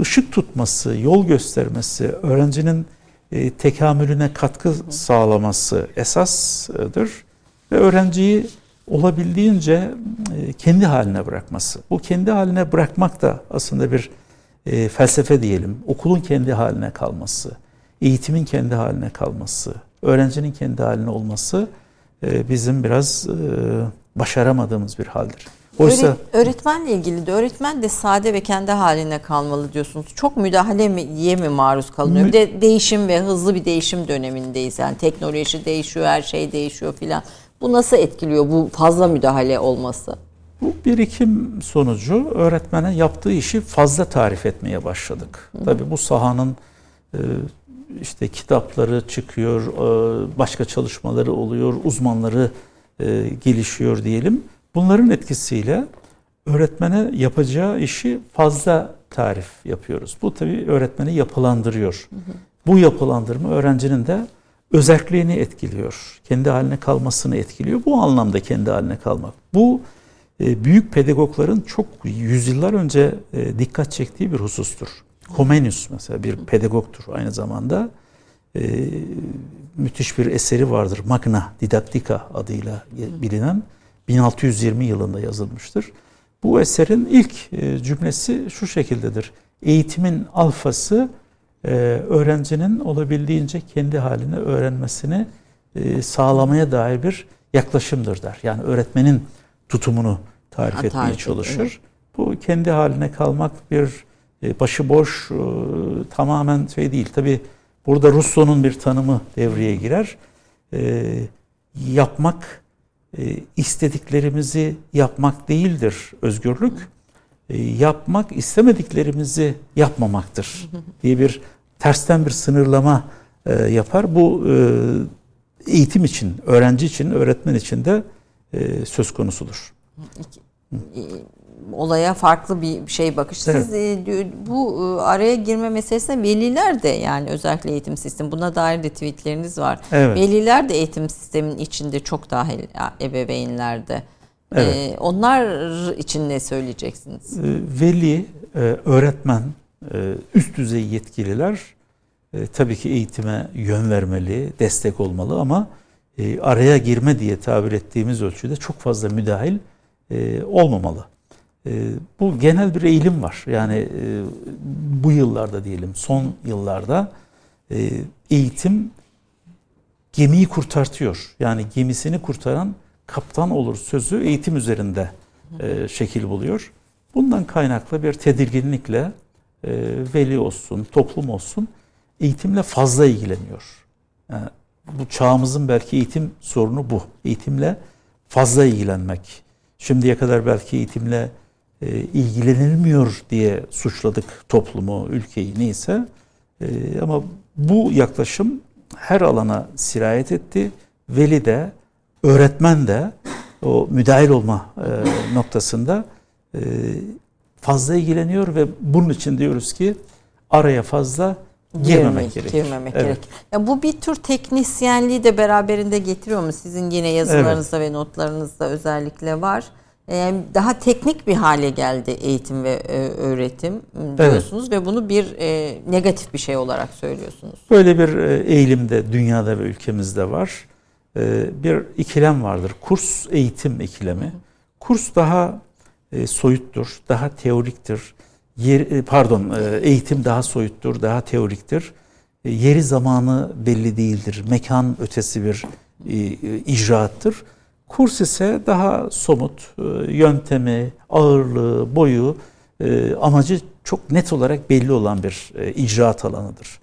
ışık tutması, yol göstermesi, öğrencinin tekamülüne katkı sağlaması esasdır ve öğrenciyi olabildiğince e, kendi haline bırakması. Bu kendi haline bırakmak da aslında bir e, felsefe diyelim. Okulun kendi haline kalması, eğitimin kendi haline kalması, öğrencinin kendi haline olması e, bizim biraz başaramadığımız bir haldir. Oysa öğretmenle ilgili de öğretmen de sade ve kendi haline kalmalı diyorsunuz. Çok müdahale mi, mi maruz kalınıyor? Bir de değişim ve hızlı bir değişim dönemindeyiz. Yani teknoloji değişiyor, her şey değişiyor filan. Bu nasıl etkiliyor bu fazla müdahale olması? Bu birikim sonucu öğretmene yaptığı işi fazla tarif etmeye başladık. Hı. Tabii bu sahanın e, işte kitapları çıkıyor, e, başka çalışmaları oluyor, uzmanları e, gelişiyor diyelim. Bunların etkisiyle öğretmene yapacağı işi fazla tarif yapıyoruz. Bu tabii öğretmeni yapılandırıyor. Hı hı. Bu yapılandırma öğrencinin de özelliğini etkiliyor. Kendi haline kalmasını etkiliyor. Bu anlamda kendi haline kalmak. Bu e, büyük pedagogların çok yüzyıllar önce e, dikkat çektiği bir husustur. Comenius mesela bir pedagogtur aynı zamanda. E, müthiş bir eseri vardır. Magna Didactica adıyla bilinen 1620 yılında yazılmıştır. Bu eserin ilk cümlesi şu şekildedir. Eğitimin alfası e, öğrencinin olabildiğince kendi halini öğrenmesini e, sağlamaya dair bir yaklaşımdır der. Yani öğretmenin tutumunu tarif ha, etmeye tarif çalışır. Evet. Bu kendi haline kalmak bir e, başıboş e, tamamen şey değil. Tabi burada Rousseau'nun bir tanımı devreye girer. E, yapmak e, istediklerimizi yapmak değildir özgürlük. E, yapmak istemediklerimizi yapmamaktır diye bir tersten bir sınırlama e, yapar. Bu e, eğitim için, öğrenci için, öğretmen için de e, söz konusudur. Olaya farklı bir şey bakış. Siz evet. bu araya girme meselesinde veliler de yani özellikle eğitim sistemi buna dair de tweetleriniz var. Evet. Veliler de eğitim sistemin içinde çok dahil ebeveynlerde. Evet. onlar için ne söyleyeceksiniz? Veli, öğretmen, üst düzey yetkililer e, tabii ki eğitime yön vermeli, destek olmalı ama e, araya girme diye tabir ettiğimiz ölçüde çok fazla müdahil e, olmamalı. E, bu genel bir eğilim var. Yani e, bu yıllarda diyelim, son yıllarda e, eğitim gemiyi kurtartıyor. Yani gemisini kurtaran kaptan olur sözü eğitim üzerinde e, şekil buluyor. Bundan kaynaklı bir tedirginlikle e, veli olsun, toplum olsun eğitimle fazla ilgileniyor. Yani bu çağımızın belki eğitim sorunu bu. Eğitimle fazla ilgilenmek. Şimdiye kadar belki eğitimle e, ilgilenilmiyor diye suçladık toplumu, ülkeyi neyse. E, ama bu yaklaşım her alana sirayet etti. Veli de, öğretmen de o müdahil olma e, noktasında e, fazla ilgileniyor ve bunun için diyoruz ki araya fazla girmemek gerekir. Girmemek evet. gerek. Ya bu bir tür teknisyenliği de beraberinde getiriyor mu? Sizin yine yazılarınızda evet. ve notlarınızda özellikle var. Ee, daha teknik bir hale geldi eğitim ve e, öğretim diyorsunuz evet. ve bunu bir e, negatif bir şey olarak söylüyorsunuz. Böyle bir e, eğilim de dünyada ve ülkemizde var. Bir ikilem vardır. Kurs eğitim ikilemi. Kurs daha e, soyuttur, daha teoriktir. Yer, e, pardon, e, eğitim daha soyuttur, daha teoriktir. E, yeri zamanı belli değildir. Mekan ötesi bir icraattır. Kurs ise daha somut, yöntemi, ağırlığı, boyu, amacı çok net olarak belli olan bir icraat alanıdır.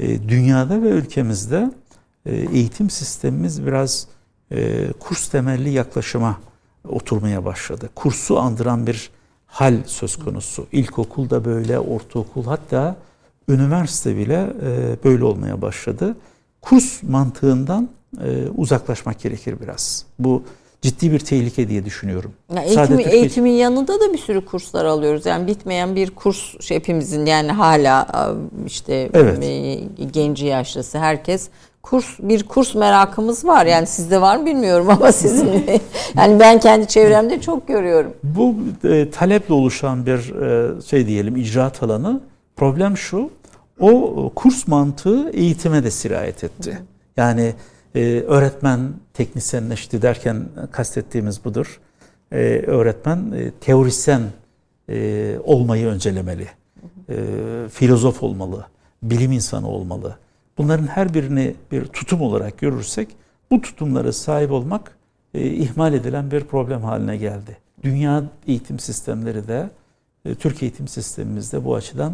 Dünyada ve ülkemizde eğitim sistemimiz biraz kurs temelli yaklaşıma oturmaya başladı. Kursu andıran bir hal söz konusu. İlkokulda böyle, ortaokul hatta üniversite bile e, böyle olmaya başladı. Kurs mantığından e, uzaklaşmak gerekir biraz. Bu ciddi bir tehlike diye düşünüyorum. Ya eğitim, Türkiye... Eğitimin yanında da bir sürü kurslar alıyoruz. Yani bitmeyen bir kurs şey hepimizin yani hala işte evet. genci yaşlısı herkes kurs bir kurs merakımız var. Yani sizde var mı bilmiyorum ama sizin yani ben kendi çevremde çok görüyorum. Bu e, taleple oluşan bir e, şey diyelim icraat alanı. Problem şu. O kurs mantığı eğitime de sirayet etti. Yani e, öğretmen teknisyenleşti derken kastettiğimiz budur. E, öğretmen e, teorisyen e, olmayı öncelemeli. E, filozof olmalı, bilim insanı olmalı. Bunların her birini bir tutum olarak görürsek bu tutumlara sahip olmak e, ihmal edilen bir problem haline geldi. Dünya eğitim sistemleri de e, Türk eğitim sistemimizde bu açıdan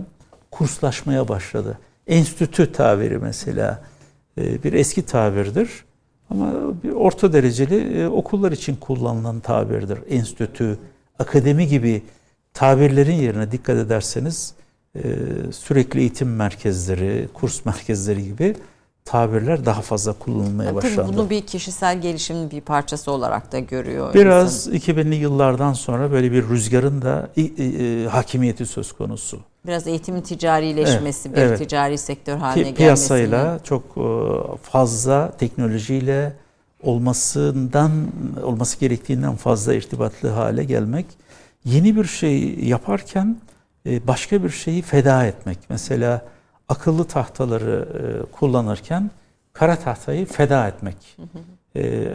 kurslaşmaya başladı. Enstitü tabiri mesela e, bir eski tabirdir. Ama bir orta dereceli e, okullar için kullanılan tabirdir. Enstitü, akademi gibi tabirlerin yerine dikkat ederseniz sürekli eğitim merkezleri, kurs merkezleri gibi tabirler daha fazla kullanılmaya başlandı. Tabii bunu bir kişisel gelişimin bir parçası olarak da görüyor. Biraz insan. 2000'li yıllardan sonra böyle bir rüzgarın da e, e, hakimiyeti söz konusu. Biraz eğitimin ticarileşmesi, evet, bir evet. ticari sektör haline gelmesi. Piyasayla çok e, fazla teknolojiyle olmasından olması gerektiğinden fazla irtibatlı hale gelmek. Yeni bir şey yaparken başka bir şeyi feda etmek. Mesela akıllı tahtaları e, kullanırken kara tahtayı feda etmek.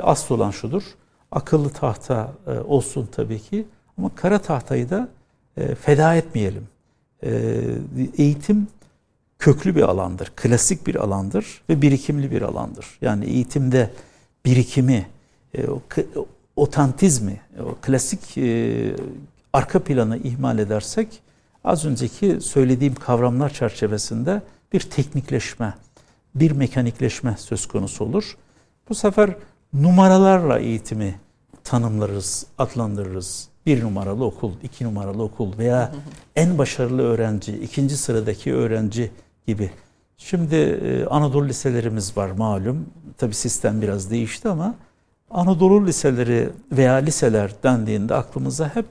Asıl olan şudur. Akıllı tahta olsun tabii ki ama kara tahtayı da feda etmeyelim. Eğitim köklü bir alandır, klasik bir alandır ve birikimli bir alandır. Yani eğitimde birikimi, e, otantizmi, o klasik e, arka planı ihmal edersek az önceki söylediğim kavramlar çerçevesinde bir teknikleşme, bir mekanikleşme söz konusu olur. Bu sefer numaralarla eğitimi tanımlarız, adlandırırız bir numaralı okul, iki numaralı okul veya en başarılı öğrenci, ikinci sıradaki öğrenci gibi. Şimdi e, Anadolu liselerimiz var malum. Tabi sistem biraz değişti ama Anadolu liseleri veya liseler dendiğinde aklımıza hep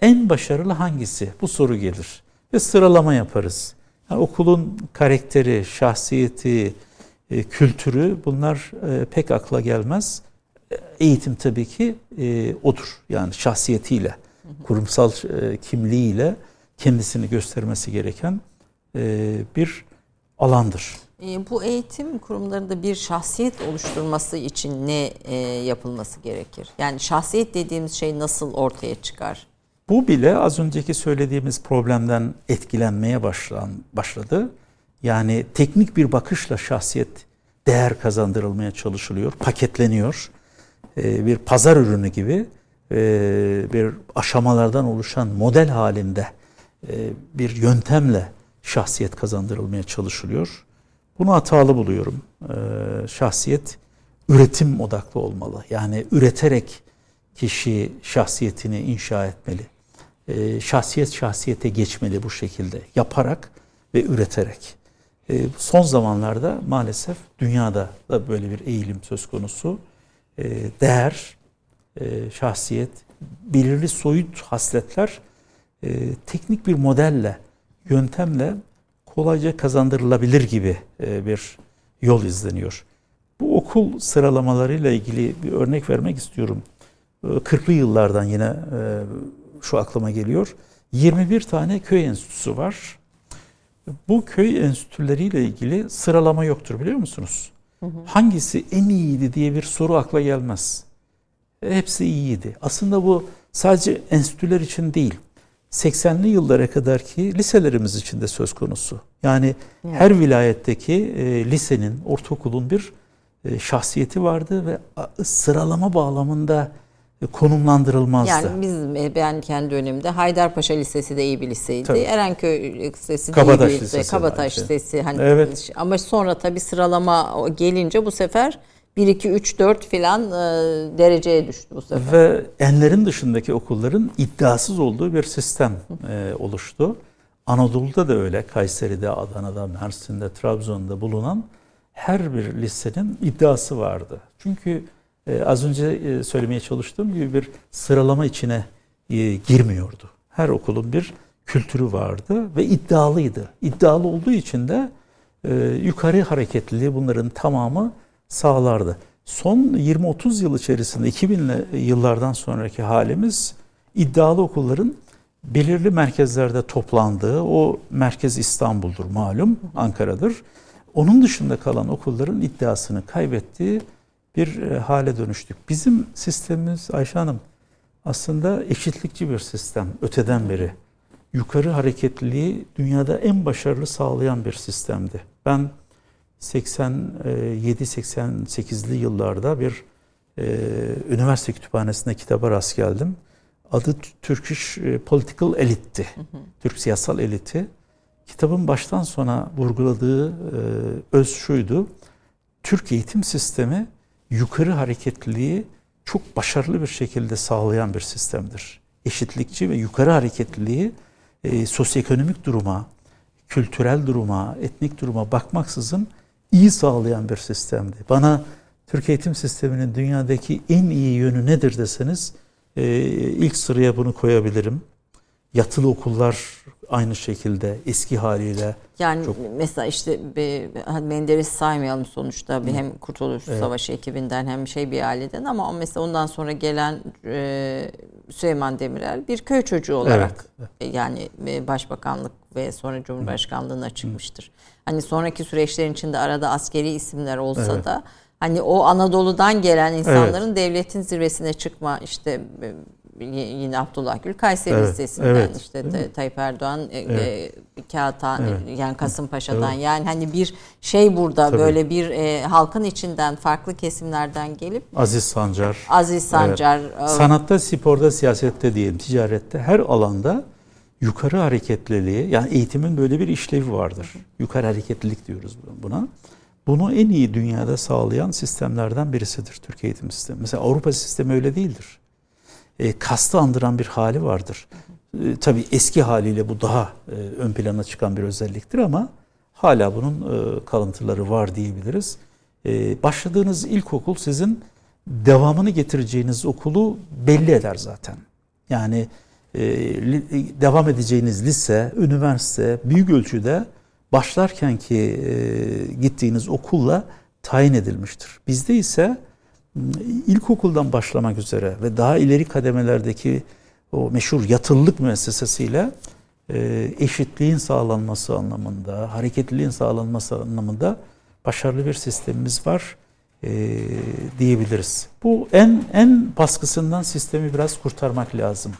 en başarılı hangisi? Bu soru gelir. Ve sıralama yaparız. Yani okulun karakteri, şahsiyeti, e, kültürü bunlar e, pek akla gelmez eğitim tabii ki e, odur. Yani şahsiyetiyle, kurumsal e, kimliğiyle kendisini göstermesi gereken e, bir alandır. E, bu eğitim kurumlarında bir şahsiyet oluşturması için ne e, yapılması gerekir? Yani şahsiyet dediğimiz şey nasıl ortaya çıkar? Bu bile az önceki söylediğimiz problemden etkilenmeye başlan, başladı. Yani teknik bir bakışla şahsiyet değer kazandırılmaya çalışılıyor, paketleniyor. E, bir pazar ürünü gibi e, bir aşamalardan oluşan model halinde e, bir yöntemle şahsiyet kazandırılmaya çalışılıyor. Bunu hatalı buluyorum. Şahsiyet üretim odaklı olmalı. Yani üreterek kişi şahsiyetini inşa etmeli. Şahsiyet şahsiyete geçmeli bu şekilde. Yaparak ve üreterek. Son zamanlarda maalesef dünyada da böyle bir eğilim söz konusu. E, değer, e, şahsiyet, belirli soyut hasletler e, teknik bir modelle, yöntemle kolayca kazandırılabilir gibi bir yol izleniyor. Bu okul sıralamalarıyla ilgili bir örnek vermek istiyorum. 40'lı yıllardan yine şu aklıma geliyor. 21 tane köy enstitüsü var. Bu köy enstitüleriyle ilgili sıralama yoktur biliyor musunuz? Hangisi en iyiydi diye bir soru akla gelmez. hepsi iyiydi. Aslında bu sadece enstitüler için değil. 80'li yıllara kadar ki liselerimiz için de söz konusu. Yani evet. her vilayetteki e, lisenin, ortaokulun bir e, şahsiyeti vardı ve sıralama bağlamında konumlandırılmazdı. Yani biz ben kendi dönemimde Haydarpaşa Lisesi de iyi bir liseydi. Tabii. Erenköy Lisesi de Kabataş iyi bir lise. Kabataş Lisesi hani evet. ama sonra tabii sıralama gelince bu sefer 1 2 3 4 filan e, dereceye düştü bu sefer. Ve enlerin dışındaki okulların iddiasız olduğu bir sistem e, oluştu. Anadolu'da da öyle. Kayseri'de, Adana'da, Mersin'de, Trabzon'da bulunan her bir lisenin iddiası vardı. Çünkü az önce e, söylemeye çalıştığım gibi bir sıralama içine e, girmiyordu. Her okulun bir kültürü vardı ve iddialıydı. İddialı olduğu için de e, yukarı hareketliliği bunların tamamı sağlardı. Son 20-30 yıl içerisinde 2000'li yıllardan sonraki halimiz iddialı okulların belirli merkezlerde toplandığı, o merkez İstanbul'dur malum, Ankara'dır. Onun dışında kalan okulların iddiasını kaybettiği bir e, hale dönüştük. Bizim sistemimiz Ayşe Hanım aslında eşitlikçi bir sistem öteden beri. Yukarı hareketliliği dünyada en başarılı sağlayan bir sistemdi. Ben 87-88'li yıllarda bir e, üniversite kütüphanesinde kitaba rast geldim. Adı Turkish e, Political Elite'ti. Türk siyasal eliti. Kitabın baştan sona vurguladığı e, öz şuydu. Türk eğitim sistemi yukarı hareketliliği çok başarılı bir şekilde sağlayan bir sistemdir. Eşitlikçi ve yukarı hareketliliği e, sosyoekonomik duruma, kültürel duruma, etnik duruma bakmaksızın iyi sağlayan bir sistemdi. Bana Türk eğitim sisteminin dünyadaki en iyi yönü nedir deseniz e, ilk sıraya bunu koyabilirim. Yatılı okullar aynı şekilde eski haliyle. Yani çok... mesela işte bir, Menderes saymayalım sonuçta bir hem Kurtuluş evet. Savaşı ekibinden hem şey bir aileden ama mesela ondan sonra gelen e, Süleyman Demirel bir köy çocuğu olarak evet. yani e, başbakanlık ve sonra Cumhurbaşkanlığına çıkmıştır. Hani sonraki süreçlerin içinde arada askeri isimler olsa evet. da hani o Anadolu'dan gelen insanların evet. devletin zirvesine çıkma işte e, yine Abdullah Gül Kayseri evet, listesinden evet, işte Tayyip Erdoğan e, evet. e, Kağıthan evet. yani Kasımpaşa'dan evet. yani hani bir şey burada Tabii. böyle bir e, halkın içinden farklı kesimlerden gelip Aziz Sancar Aziz Sancar evet. Sanatta sporda siyasette diyelim ticarette her alanda yukarı hareketliliği yani eğitimin böyle bir işlevi vardır. Yukarı hareketlilik diyoruz buna. Bunu en iyi dünyada sağlayan sistemlerden birisidir Türkiye eğitim sistemi. Mesela Avrupa sistemi öyle değildir. E, kastı andıran bir hali vardır. E, tabii eski haliyle bu daha e, ön plana çıkan bir özelliktir ama hala bunun e, kalıntıları var diyebiliriz. E, başladığınız ilkokul sizin devamını getireceğiniz okulu belli eder zaten. Yani e, devam edeceğiniz lise, üniversite büyük ölçüde başlarken ki e, gittiğiniz okulla tayin edilmiştir. Bizde ise ilkokuldan başlamak üzere ve daha ileri kademelerdeki o meşhur yatılılık müessesesiyle e, eşitliğin sağlanması anlamında, hareketliliğin sağlanması anlamında başarılı bir sistemimiz var e, diyebiliriz. Bu en en baskısından sistemi biraz kurtarmak lazım.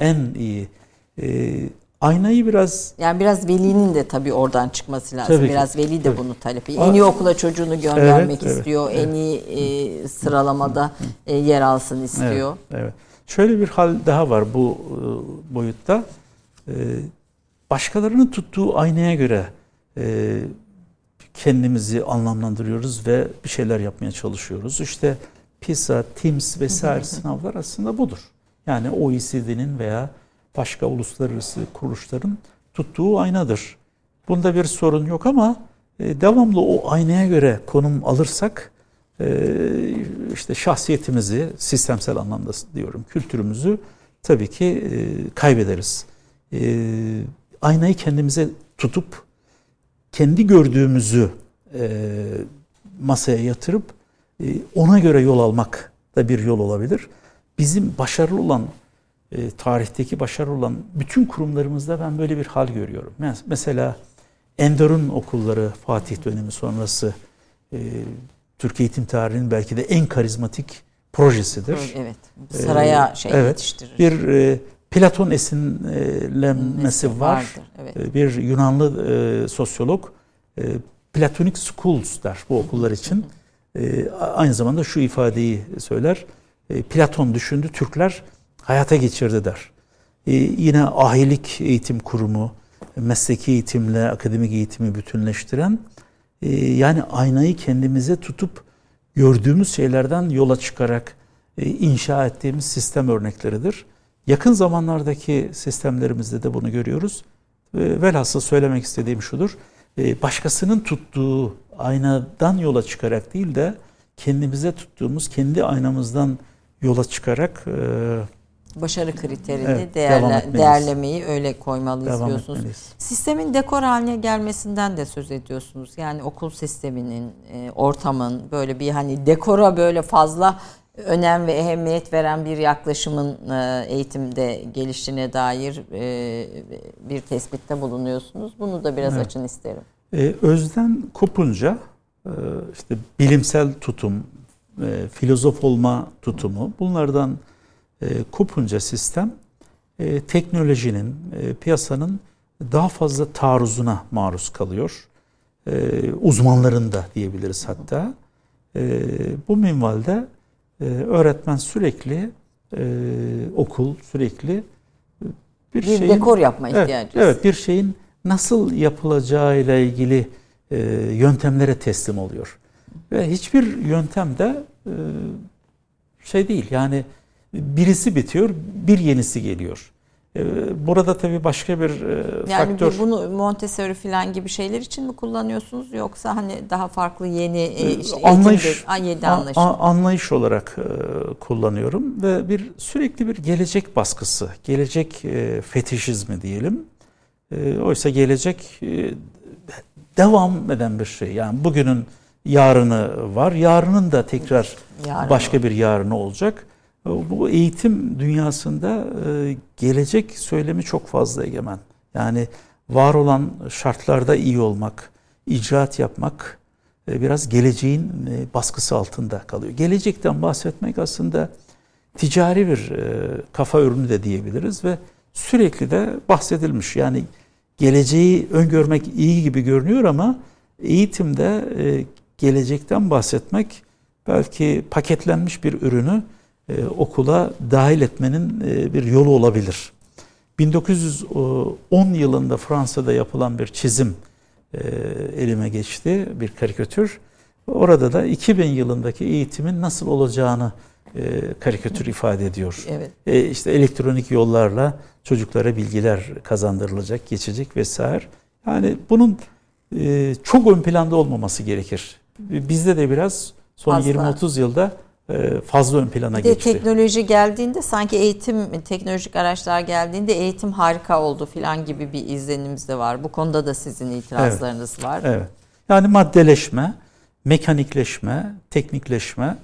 En iyi. E, aynayı biraz... Yani biraz velinin de tabii oradan çıkması lazım. Tabii biraz ki, veli de tabii. bunu talep ediyor. En iyi okula çocuğunu göndermek evet, istiyor. Evet, en iyi e, sıralamada e, yer alsın istiyor. Evet, evet. Şöyle bir hal daha var bu e, boyutta. E, başkalarının tuttuğu aynaya göre e, kendimizi anlamlandırıyoruz ve bir şeyler yapmaya çalışıyoruz. İşte PISA, TIMSS vesaire sınavlar aslında budur. Yani OECD'nin veya başka uluslararası kuruluşların tuttuğu aynadır. Bunda bir sorun yok ama e, devamlı o aynaya göre konum alırsak e, işte şahsiyetimizi sistemsel anlamda diyorum kültürümüzü tabii ki e, kaybederiz. Aynayı kendimize tutup kendi gördüğümüzü masaya yatırıp ona göre yol almak da bir yol olabilir bizim başarılı olan e, tarihteki başarılı olan bütün kurumlarımızda ben böyle bir hal görüyorum. Mesela Enderun okulları Fatih dönemi sonrası e, Türk eğitim tarihinin belki de en karizmatik projesidir. Evet. Saraya şey evet, yetiştirir. Bir e, Platon esinlenmesi var. evet. E, bir Yunanlı e, sosyolog e, Platonic Schools der bu okullar için. E, aynı zamanda şu ifadeyi söyler. E, Platon düşündü, Türkler hayata geçirdi der. E, yine ahilik eğitim kurumu, mesleki eğitimle akademik eğitimi bütünleştiren, e, yani aynayı kendimize tutup gördüğümüz şeylerden yola çıkarak e, inşa ettiğimiz sistem örnekleridir. Yakın zamanlardaki sistemlerimizde de bunu görüyoruz. Velhasıl söylemek istediğim şudur. E, başkasının tuttuğu aynadan yola çıkarak değil de kendimize tuttuğumuz kendi aynamızdan yola çıkarak e, başarı kriterini evet, değerle, değerlemeyi öyle koymalıyız devam diyorsunuz. Etmeliyiz. Sistemin dekor haline gelmesinden de söz ediyorsunuz. Yani okul sisteminin, ortamın böyle bir hani dekora böyle fazla önem ve ehemmiyet veren bir yaklaşımın e, eğitimde geliştiğine dair e, bir tespitte bulunuyorsunuz. Bunu da biraz evet. açın isterim. Ee, özden kopunca e, işte bilimsel tutum, filozof olma tutumu bunlardan kopunca sistem teknolojinin, piyasanın daha fazla taarruzuna maruz kalıyor. Uzmanların da diyebiliriz hatta. Bu minvalde e, öğretmen sürekli e, okul sürekli e, bir, bir şeyin, dekor yapma ihtiyacı. Evet, evet bir şeyin nasıl yapılacağı ile ilgili e, yöntemlere teslim oluyor. Ve hiçbir yöntem de e, şey değil yani birisi bitiyor bir yenisi geliyor. Ee, burada tabii başka bir e, yani faktör. Yani bunu Montessori falan gibi şeyler için mi kullanıyorsunuz yoksa hani daha farklı yeni e, ee, işte anlayış, eğitimde, anlayış. Anlayış olarak e, kullanıyorum ve bir sürekli bir gelecek baskısı, gelecek fetişizmi diyelim. Oysa gelecek devam eden bir şey. Yani bugünün yarını var, yarının da tekrar Yarın başka bir yarını olacak. Bu eğitim dünyasında e, gelecek söylemi çok fazla egemen. Yani var olan şartlarda iyi olmak, icraat yapmak e, biraz geleceğin e, baskısı altında kalıyor. Gelecekten bahsetmek aslında ticari bir kafa ürünü de diyebiliriz ve sürekli de bahsedilmiş. Yani geleceği öngörmek iyi gibi görünüyor ama eğitimde gelecekten bahsetmek belki paketlenmiş bir ürünü e, okula dahil etmenin e, bir yolu olabilir. 1910 yılında Fransa'da yapılan bir çizim e, elime geçti, bir karikatür. Orada da 2000 yılındaki eğitimin nasıl olacağını karikatür ifade ediyor. Evet. E, işte elektronik yollarla çocuklara bilgiler kazandırılacak, geçecek vesaire. Yani bunun çok ön planda olmaması gerekir. Bizde de biraz son 20-30 yılda e, fazla ön plana bir geçti. Teknoloji geldiğinde sanki eğitim, teknolojik araçlar geldiğinde eğitim harika oldu filan gibi bir izlenimiz de var. Bu konuda da sizin itirazlarınız evet. var. Evet. Yani maddeleşme, mekanikleşme, teknikleşme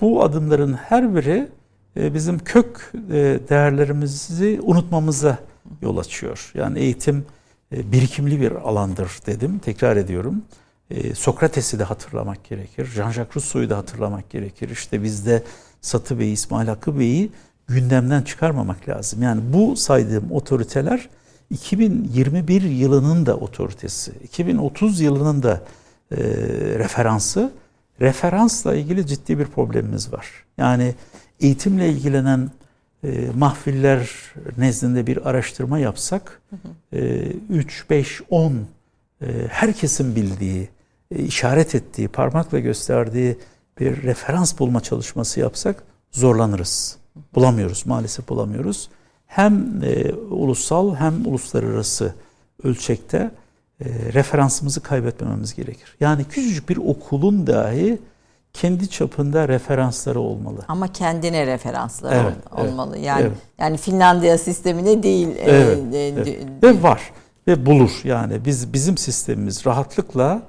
bu adımların her biri e, bizim kök e, değerlerimizi unutmamıza yol açıyor. Yani eğitim birikimli bir alandır dedim. Tekrar ediyorum. E, Sokrates'i de hatırlamak gerekir. Jean-Jacques Rousseau'yu da hatırlamak gerekir. İşte bizde Satı Bey'i, İsmail Hakkı Bey'i gündemden çıkarmamak lazım. Yani bu saydığım otoriteler 2021 yılının da otoritesi, 2030 yılının da e, referansı. Referansla ilgili ciddi bir problemimiz var. Yani eğitimle ilgilenen e, mahfiller nezdinde bir araştırma yapsak, e, 3, 5, 10 e, herkesin bildiği, işaret ettiği, parmakla gösterdiği bir referans bulma çalışması yapsak zorlanırız. Bulamıyoruz, maalesef bulamıyoruz. Hem e, ulusal hem uluslararası ölçekte e, referansımızı kaybetmememiz gerekir. Yani küçücük bir okulun dahi kendi çapında referansları olmalı. Ama kendine referansları evet, olmalı. Yani evet. yani Finlandiya sistemine değil. Evet, e, evet. Ve var ve bulur. Yani biz bizim sistemimiz rahatlıkla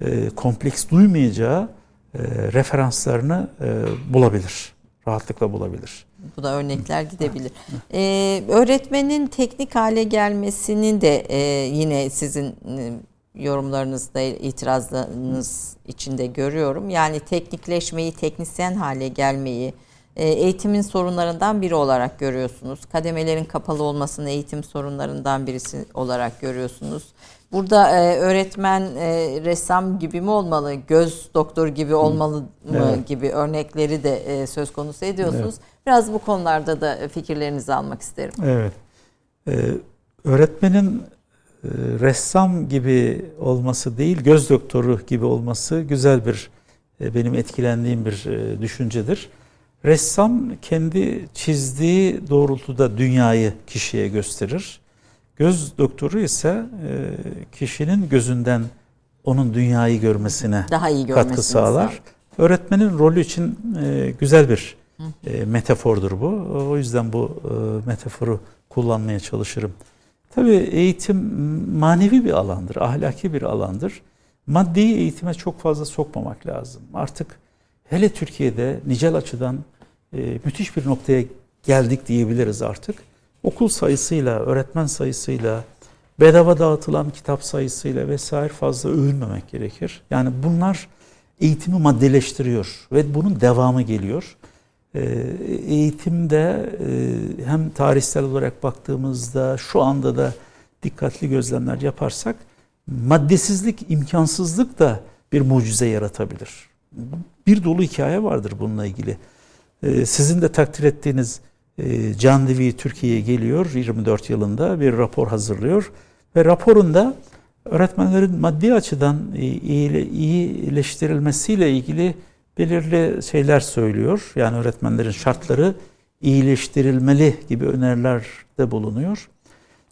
e, kompleks duymayacağı e, referanslarını e, bulabilir. Rahatlıkla bulabilir. Bu da örnekler gidebilir. Ee, öğretmenin teknik hale gelmesinin de e, yine sizin yorumlarınızda, itirazlarınız içinde görüyorum. Yani teknikleşmeyi, teknisyen hale gelmeyi eğitimin sorunlarından biri olarak görüyorsunuz. Kademelerin kapalı olmasını eğitim sorunlarından birisi olarak görüyorsunuz. Burada e, öğretmen e, ressam gibi mi olmalı, göz doktor gibi olmalı mı evet. gibi örnekleri de e, söz konusu ediyorsunuz. Evet. Biraz bu konularda da fikirlerinizi almak isterim. Evet. Ee, öğretmenin e, ressam gibi olması değil, göz doktoru gibi olması güzel bir e, benim etkilendiğim bir e, düşüncedir. Ressam kendi çizdiği doğrultuda dünyayı kişiye gösterir. Göz doktoru ise kişinin gözünden onun dünyayı görmesine Daha iyi katkı sağlar. Sağ. Öğretmenin rolü için güzel bir metafordur bu. O yüzden bu metaforu kullanmaya çalışırım. Tabii eğitim manevi bir alandır, ahlaki bir alandır. Maddi eğitime çok fazla sokmamak lazım. Artık hele Türkiye'de nicel açıdan e, müthiş bir noktaya geldik diyebiliriz artık. Okul sayısıyla, öğretmen sayısıyla, bedava dağıtılan kitap sayısıyla vesaire fazla övünmemek gerekir. Yani bunlar eğitimi maddeleştiriyor ve bunun devamı geliyor. Ee, eğitimde e, hem tarihsel olarak baktığımızda şu anda da dikkatli gözlemler yaparsak maddesizlik, imkansızlık da bir mucize yaratabilir. Bir dolu hikaye vardır bununla ilgili. Ee, sizin de takdir ettiğiniz e, Can Divi Türkiye'ye geliyor 24 yılında bir rapor hazırlıyor ve raporunda öğretmenlerin maddi açıdan iyileştirilmesiyle ilgili belirli şeyler söylüyor. Yani öğretmenlerin şartları iyileştirilmeli gibi önerilerde bulunuyor.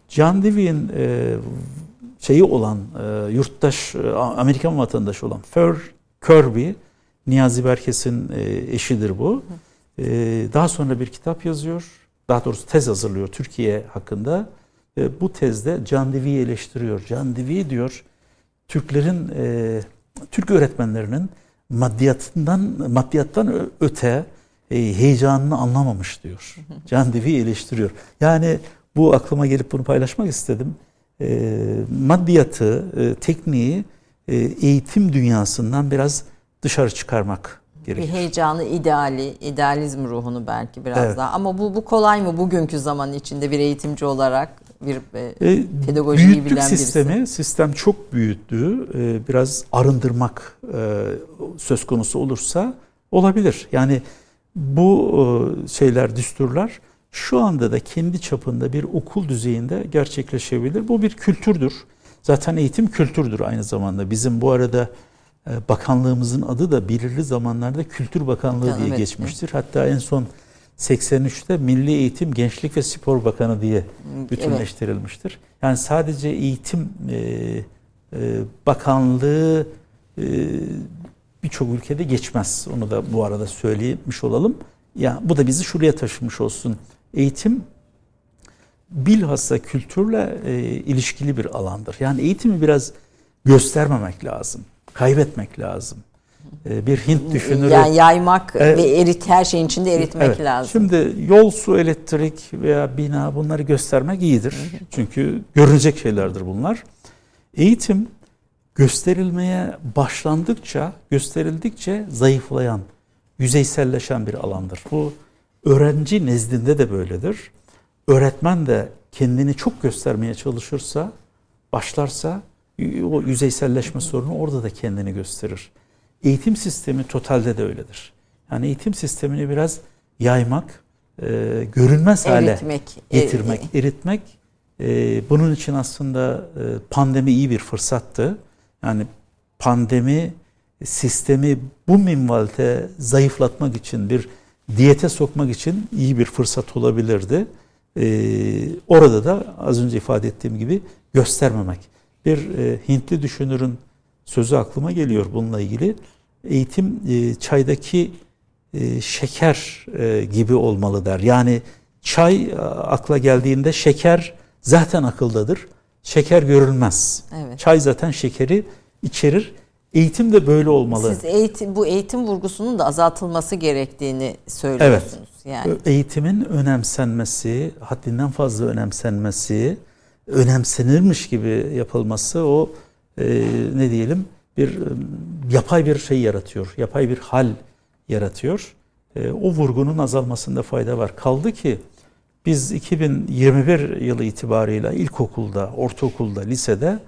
Can Dewey'in e, şeyi olan e, yurttaş e, Amerikan vatandaşı olan Fer Kirby Niyazi Berkes'in e, eşidir bu. E, daha sonra bir kitap yazıyor. Daha doğrusu tez hazırlıyor Türkiye hakkında. Bu tezde Can Dewey'i eleştiriyor. Can Dewey diyor Türklerin e, Türk öğretmenlerinin maddiyatından maddiyattan öte e, heyecanını anlamamış diyor. Can Dewey eleştiriyor. Yani bu aklıma gelip bunu paylaşmak istedim. E, maddiyatı, tekniği eğitim dünyasından biraz dışarı çıkarmak gerekir. Bir heyecanı, ideali, idealizm ruhunu belki biraz evet. daha. Ama bu bu kolay mı bugünkü zaman içinde bir eğitimci olarak bir e, e pedagojiyi bilen sistemi, birisi? sistem çok büyüttü. E, biraz arındırmak e, söz konusu olursa olabilir. Yani bu e, şeyler, düsturlar şu anda da kendi çapında bir okul düzeyinde gerçekleşebilir. Bu bir kültürdür. Zaten eğitim kültürdür aynı zamanda. Bizim bu arada bakanlığımızın adı da belirli zamanlarda Kültür Bakanlığı diye evet. geçmiştir. Hatta en son 83'te Milli Eğitim, Gençlik ve Spor Bakanı diye bütünleştirilmiştir. Evet. Yani sadece eğitim e, e, bakanlığı e, birçok ülkede geçmez. Onu da bu arada söylemiş olalım. Ya bu da bizi şuraya taşımış olsun. Eğitim bilhassa kültürle e, ilişkili bir alandır. Yani eğitimi biraz göstermemek lazım, kaybetmek lazım. Ee, bir Hint düşünürü. Yani yaymak e, ve erit her şeyin içinde eritmek evet, lazım. Şimdi yol, su, elektrik veya bina bunları göstermek iyidir. Çünkü görünecek şeylerdir bunlar. Eğitim gösterilmeye başlandıkça, gösterildikçe zayıflayan, yüzeyselleşen bir alandır. Bu öğrenci nezdinde de böyledir. Öğretmen de kendini çok göstermeye çalışırsa, başlarsa o yüzeyselleşme sorunu orada da kendini gösterir. Eğitim sistemi totalde de öyledir. Yani eğitim sistemini biraz yaymak, e, görünmez hale eritmek, getirmek, e, eritmek. E, bunun için aslında e, pandemi iyi bir fırsattı. Yani pandemi sistemi bu minvalde zayıflatmak için, bir diyete sokmak için iyi bir fırsat olabilirdi. Ee, orada da az önce ifade ettiğim gibi göstermemek. Bir e, Hintli düşünürün sözü aklıma geliyor bununla ilgili. Eğitim e, çaydaki e, şeker e, gibi olmalı der. Yani çay e, akla geldiğinde şeker zaten akıldadır. Şeker görülmez. Evet. Çay zaten şekeri içerir. Eğitim de böyle olmalı. Siz eğitim, bu eğitim vurgusunun da azaltılması gerektiğini söylüyorsunuz. Evet. Yani. Eğitimin önemsenmesi, haddinden fazla önemsenmesi, önemsenirmiş gibi yapılması o e, ne diyelim bir e, yapay bir şey yaratıyor. Yapay bir hal yaratıyor. E, o vurgunun azalmasında fayda var. Kaldı ki biz 2021 yılı itibarıyla ilkokulda, ortaokulda, lisede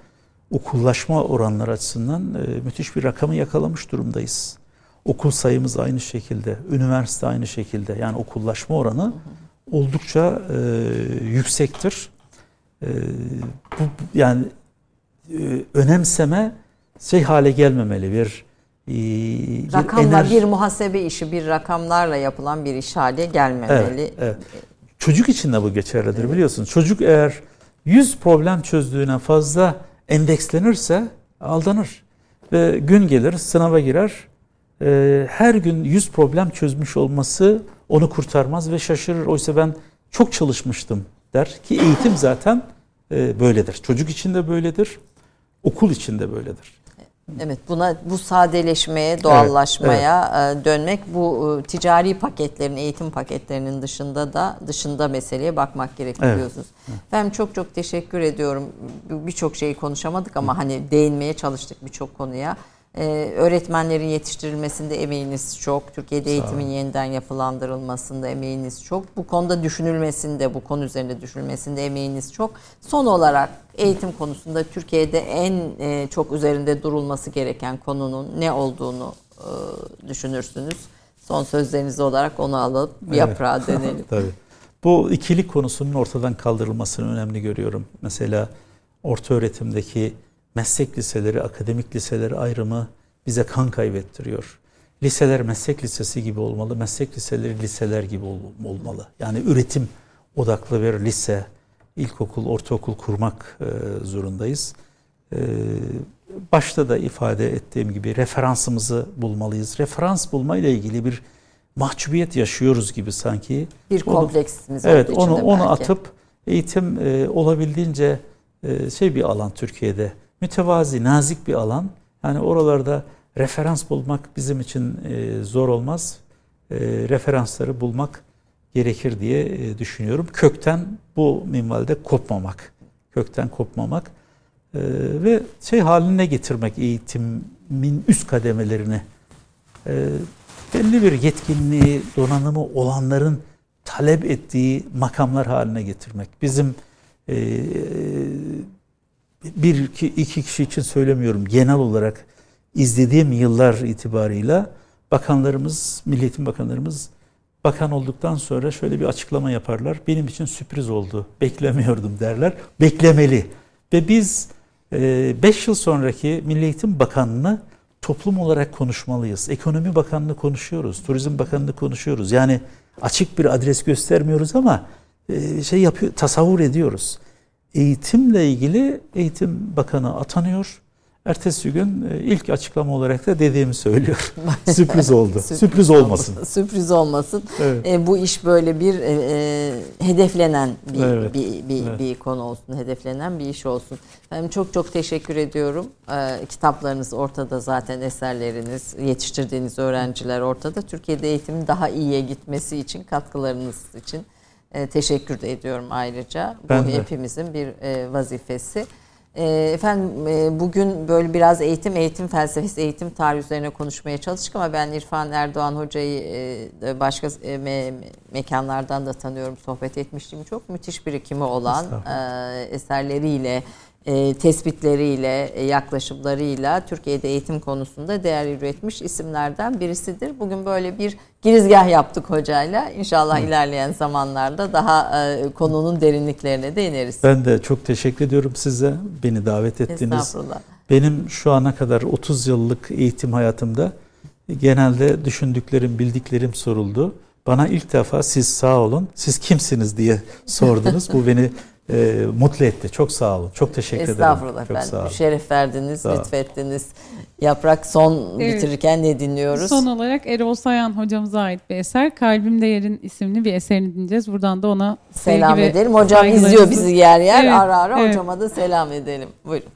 okullaşma oranları açısından e, müthiş bir rakamı yakalamış durumdayız. Okul sayımız aynı şekilde, üniversite aynı şekilde. Yani okullaşma oranı oldukça e, yüksektir. E, bu yani e, önemseme şey hale gelmemeli bir bir rakamla enerji... bir muhasebe işi bir rakamlarla yapılan bir iş hale gelmemeli. Evet, evet. Çocuk için de bu geçerlidir evet. biliyorsunuz. Çocuk eğer 100 problem çözdüğüne fazla endekslenirse aldanır. Ve gün gelir sınava girer. E, her gün 100 problem çözmüş olması onu kurtarmaz ve şaşırır. Oysa ben çok çalışmıştım der ki eğitim zaten e, böyledir. Çocuk için de böyledir. Okul için de böyledir. Evet buna bu sadeleşmeye, doğallaşmaya evet, evet. dönmek bu e, ticari paketlerin, eğitim paketlerinin dışında da dışında meseleye bakmak gerekiyor evet. diyorsunuz. Ben çok çok teşekkür ediyorum. Birçok şeyi konuşamadık ama hani değinmeye çalıştık birçok konuya. Ee, öğretmenlerin yetiştirilmesinde emeğiniz çok. Türkiye'de eğitimin yeniden yapılandırılmasında emeğiniz çok. Bu konuda düşünülmesinde, bu konu üzerinde düşünülmesinde emeğiniz çok. Son olarak eğitim konusunda Türkiye'de en e, çok üzerinde durulması gereken konunun ne olduğunu e, düşünürsünüz. Son sözleriniz olarak onu alıp evet. yaprağa dönelim. Tabii. Bu ikilik konusunun ortadan kaldırılmasını önemli görüyorum. Mesela orta öğretimdeki meslek liseleri, akademik liseleri ayrımı bize kan kaybettiriyor. Liseler meslek lisesi gibi olmalı, meslek liseleri liseler gibi olmalı. Yani üretim odaklı bir lise, ilkokul, ortaokul kurmak e, zorundayız. E, başta da ifade ettiğim gibi referansımızı bulmalıyız. Referans bulma ile ilgili bir mahcubiyet yaşıyoruz gibi sanki. Bir kompleksimiz onu, Evet, onu onu atıp eğitim e, olabildiğince e, şey bir alan Türkiye'de mütevazi, nazik bir alan. Yani oralarda referans bulmak bizim için e, zor olmaz. E, referansları bulmak gerekir diye e, düşünüyorum. Kökten bu minvalde kopmamak. Kökten kopmamak ve şey haline getirmek eğitimin üst kademelerini belli bir yetkinliği, donanımı olanların talep ettiği makamlar haline getirmek. Bizim bir iki, iki kişi için söylemiyorum genel olarak izlediğim yıllar itibarıyla bakanlarımız, milliyetin bakanlarımız bakan olduktan sonra şöyle bir açıklama yaparlar. Benim için sürpriz oldu. Beklemiyordum derler. Beklemeli. Ve biz 5 e, yıl sonraki Milli Eğitim Bakanlığı'nı toplum olarak konuşmalıyız. Ekonomi Bakanlığı konuşuyoruz. Turizm Bakanlığı konuşuyoruz. Yani açık bir adres göstermiyoruz ama e, şey yapıyor, tasavvur ediyoruz eğitimle ilgili Eğitim Bakanı atanıyor. Ertesi gün e, ilk açıklama olarak da dediğimi söylüyor. Sürpriz oldu. Sürpriz, Sürpriz olmasın. Sürpriz olmasın. Evet. E, bu iş böyle bir e, e, hedeflenen bir evet. bir bir, evet. bir konu olsun. Hedeflenen bir iş olsun. Ben çok çok teşekkür ediyorum. E, kitaplarınız ortada zaten eserleriniz, yetiştirdiğiniz öğrenciler ortada. Türkiye'de eğitimin daha iyiye gitmesi için katkılarınız için e, teşekkür de ediyorum ayrıca. Ben Bu de. hepimizin bir e, vazifesi. E, efendim e, bugün böyle biraz eğitim, eğitim felsefesi, eğitim tarihi üzerine konuşmaya çalıştık ama ben İrfan Erdoğan Hoca'yı e, başka e, me, mekanlardan da tanıyorum, sohbet etmiştim. Çok müthiş birikimi olan e, eserleriyle, e, tespitleriyle, e, yaklaşımlarıyla Türkiye'de eğitim konusunda değer üretmiş isimlerden birisidir. Bugün böyle bir girizgah yaptık hocayla. İnşallah Hı. ilerleyen zamanlarda daha e, konunun derinliklerine de ineriz. Ben de çok teşekkür ediyorum size. Beni davet ettiniz. Estağfurullah. Benim şu ana kadar 30 yıllık eğitim hayatımda genelde düşündüklerim, bildiklerim soruldu. Bana ilk defa siz sağ olun, siz kimsiniz diye sordunuz. Bu beni e, mutlu etti. Çok sağ olun. Çok teşekkür Estağfurullah ederim. Estağfurullah. Ben şeref verdiniz, sağ lütfettiniz. Yaprak son evet. bitirirken ne dinliyoruz? Son olarak Erol Sayan hocamıza ait bir eser. Kalbimde Yerin isimli bir eserini dinleyeceğiz. Buradan da ona selam edelim. Hocam izliyor bizi yer yer. Evet, ara ara evet. hocama da selam edelim. Buyurun.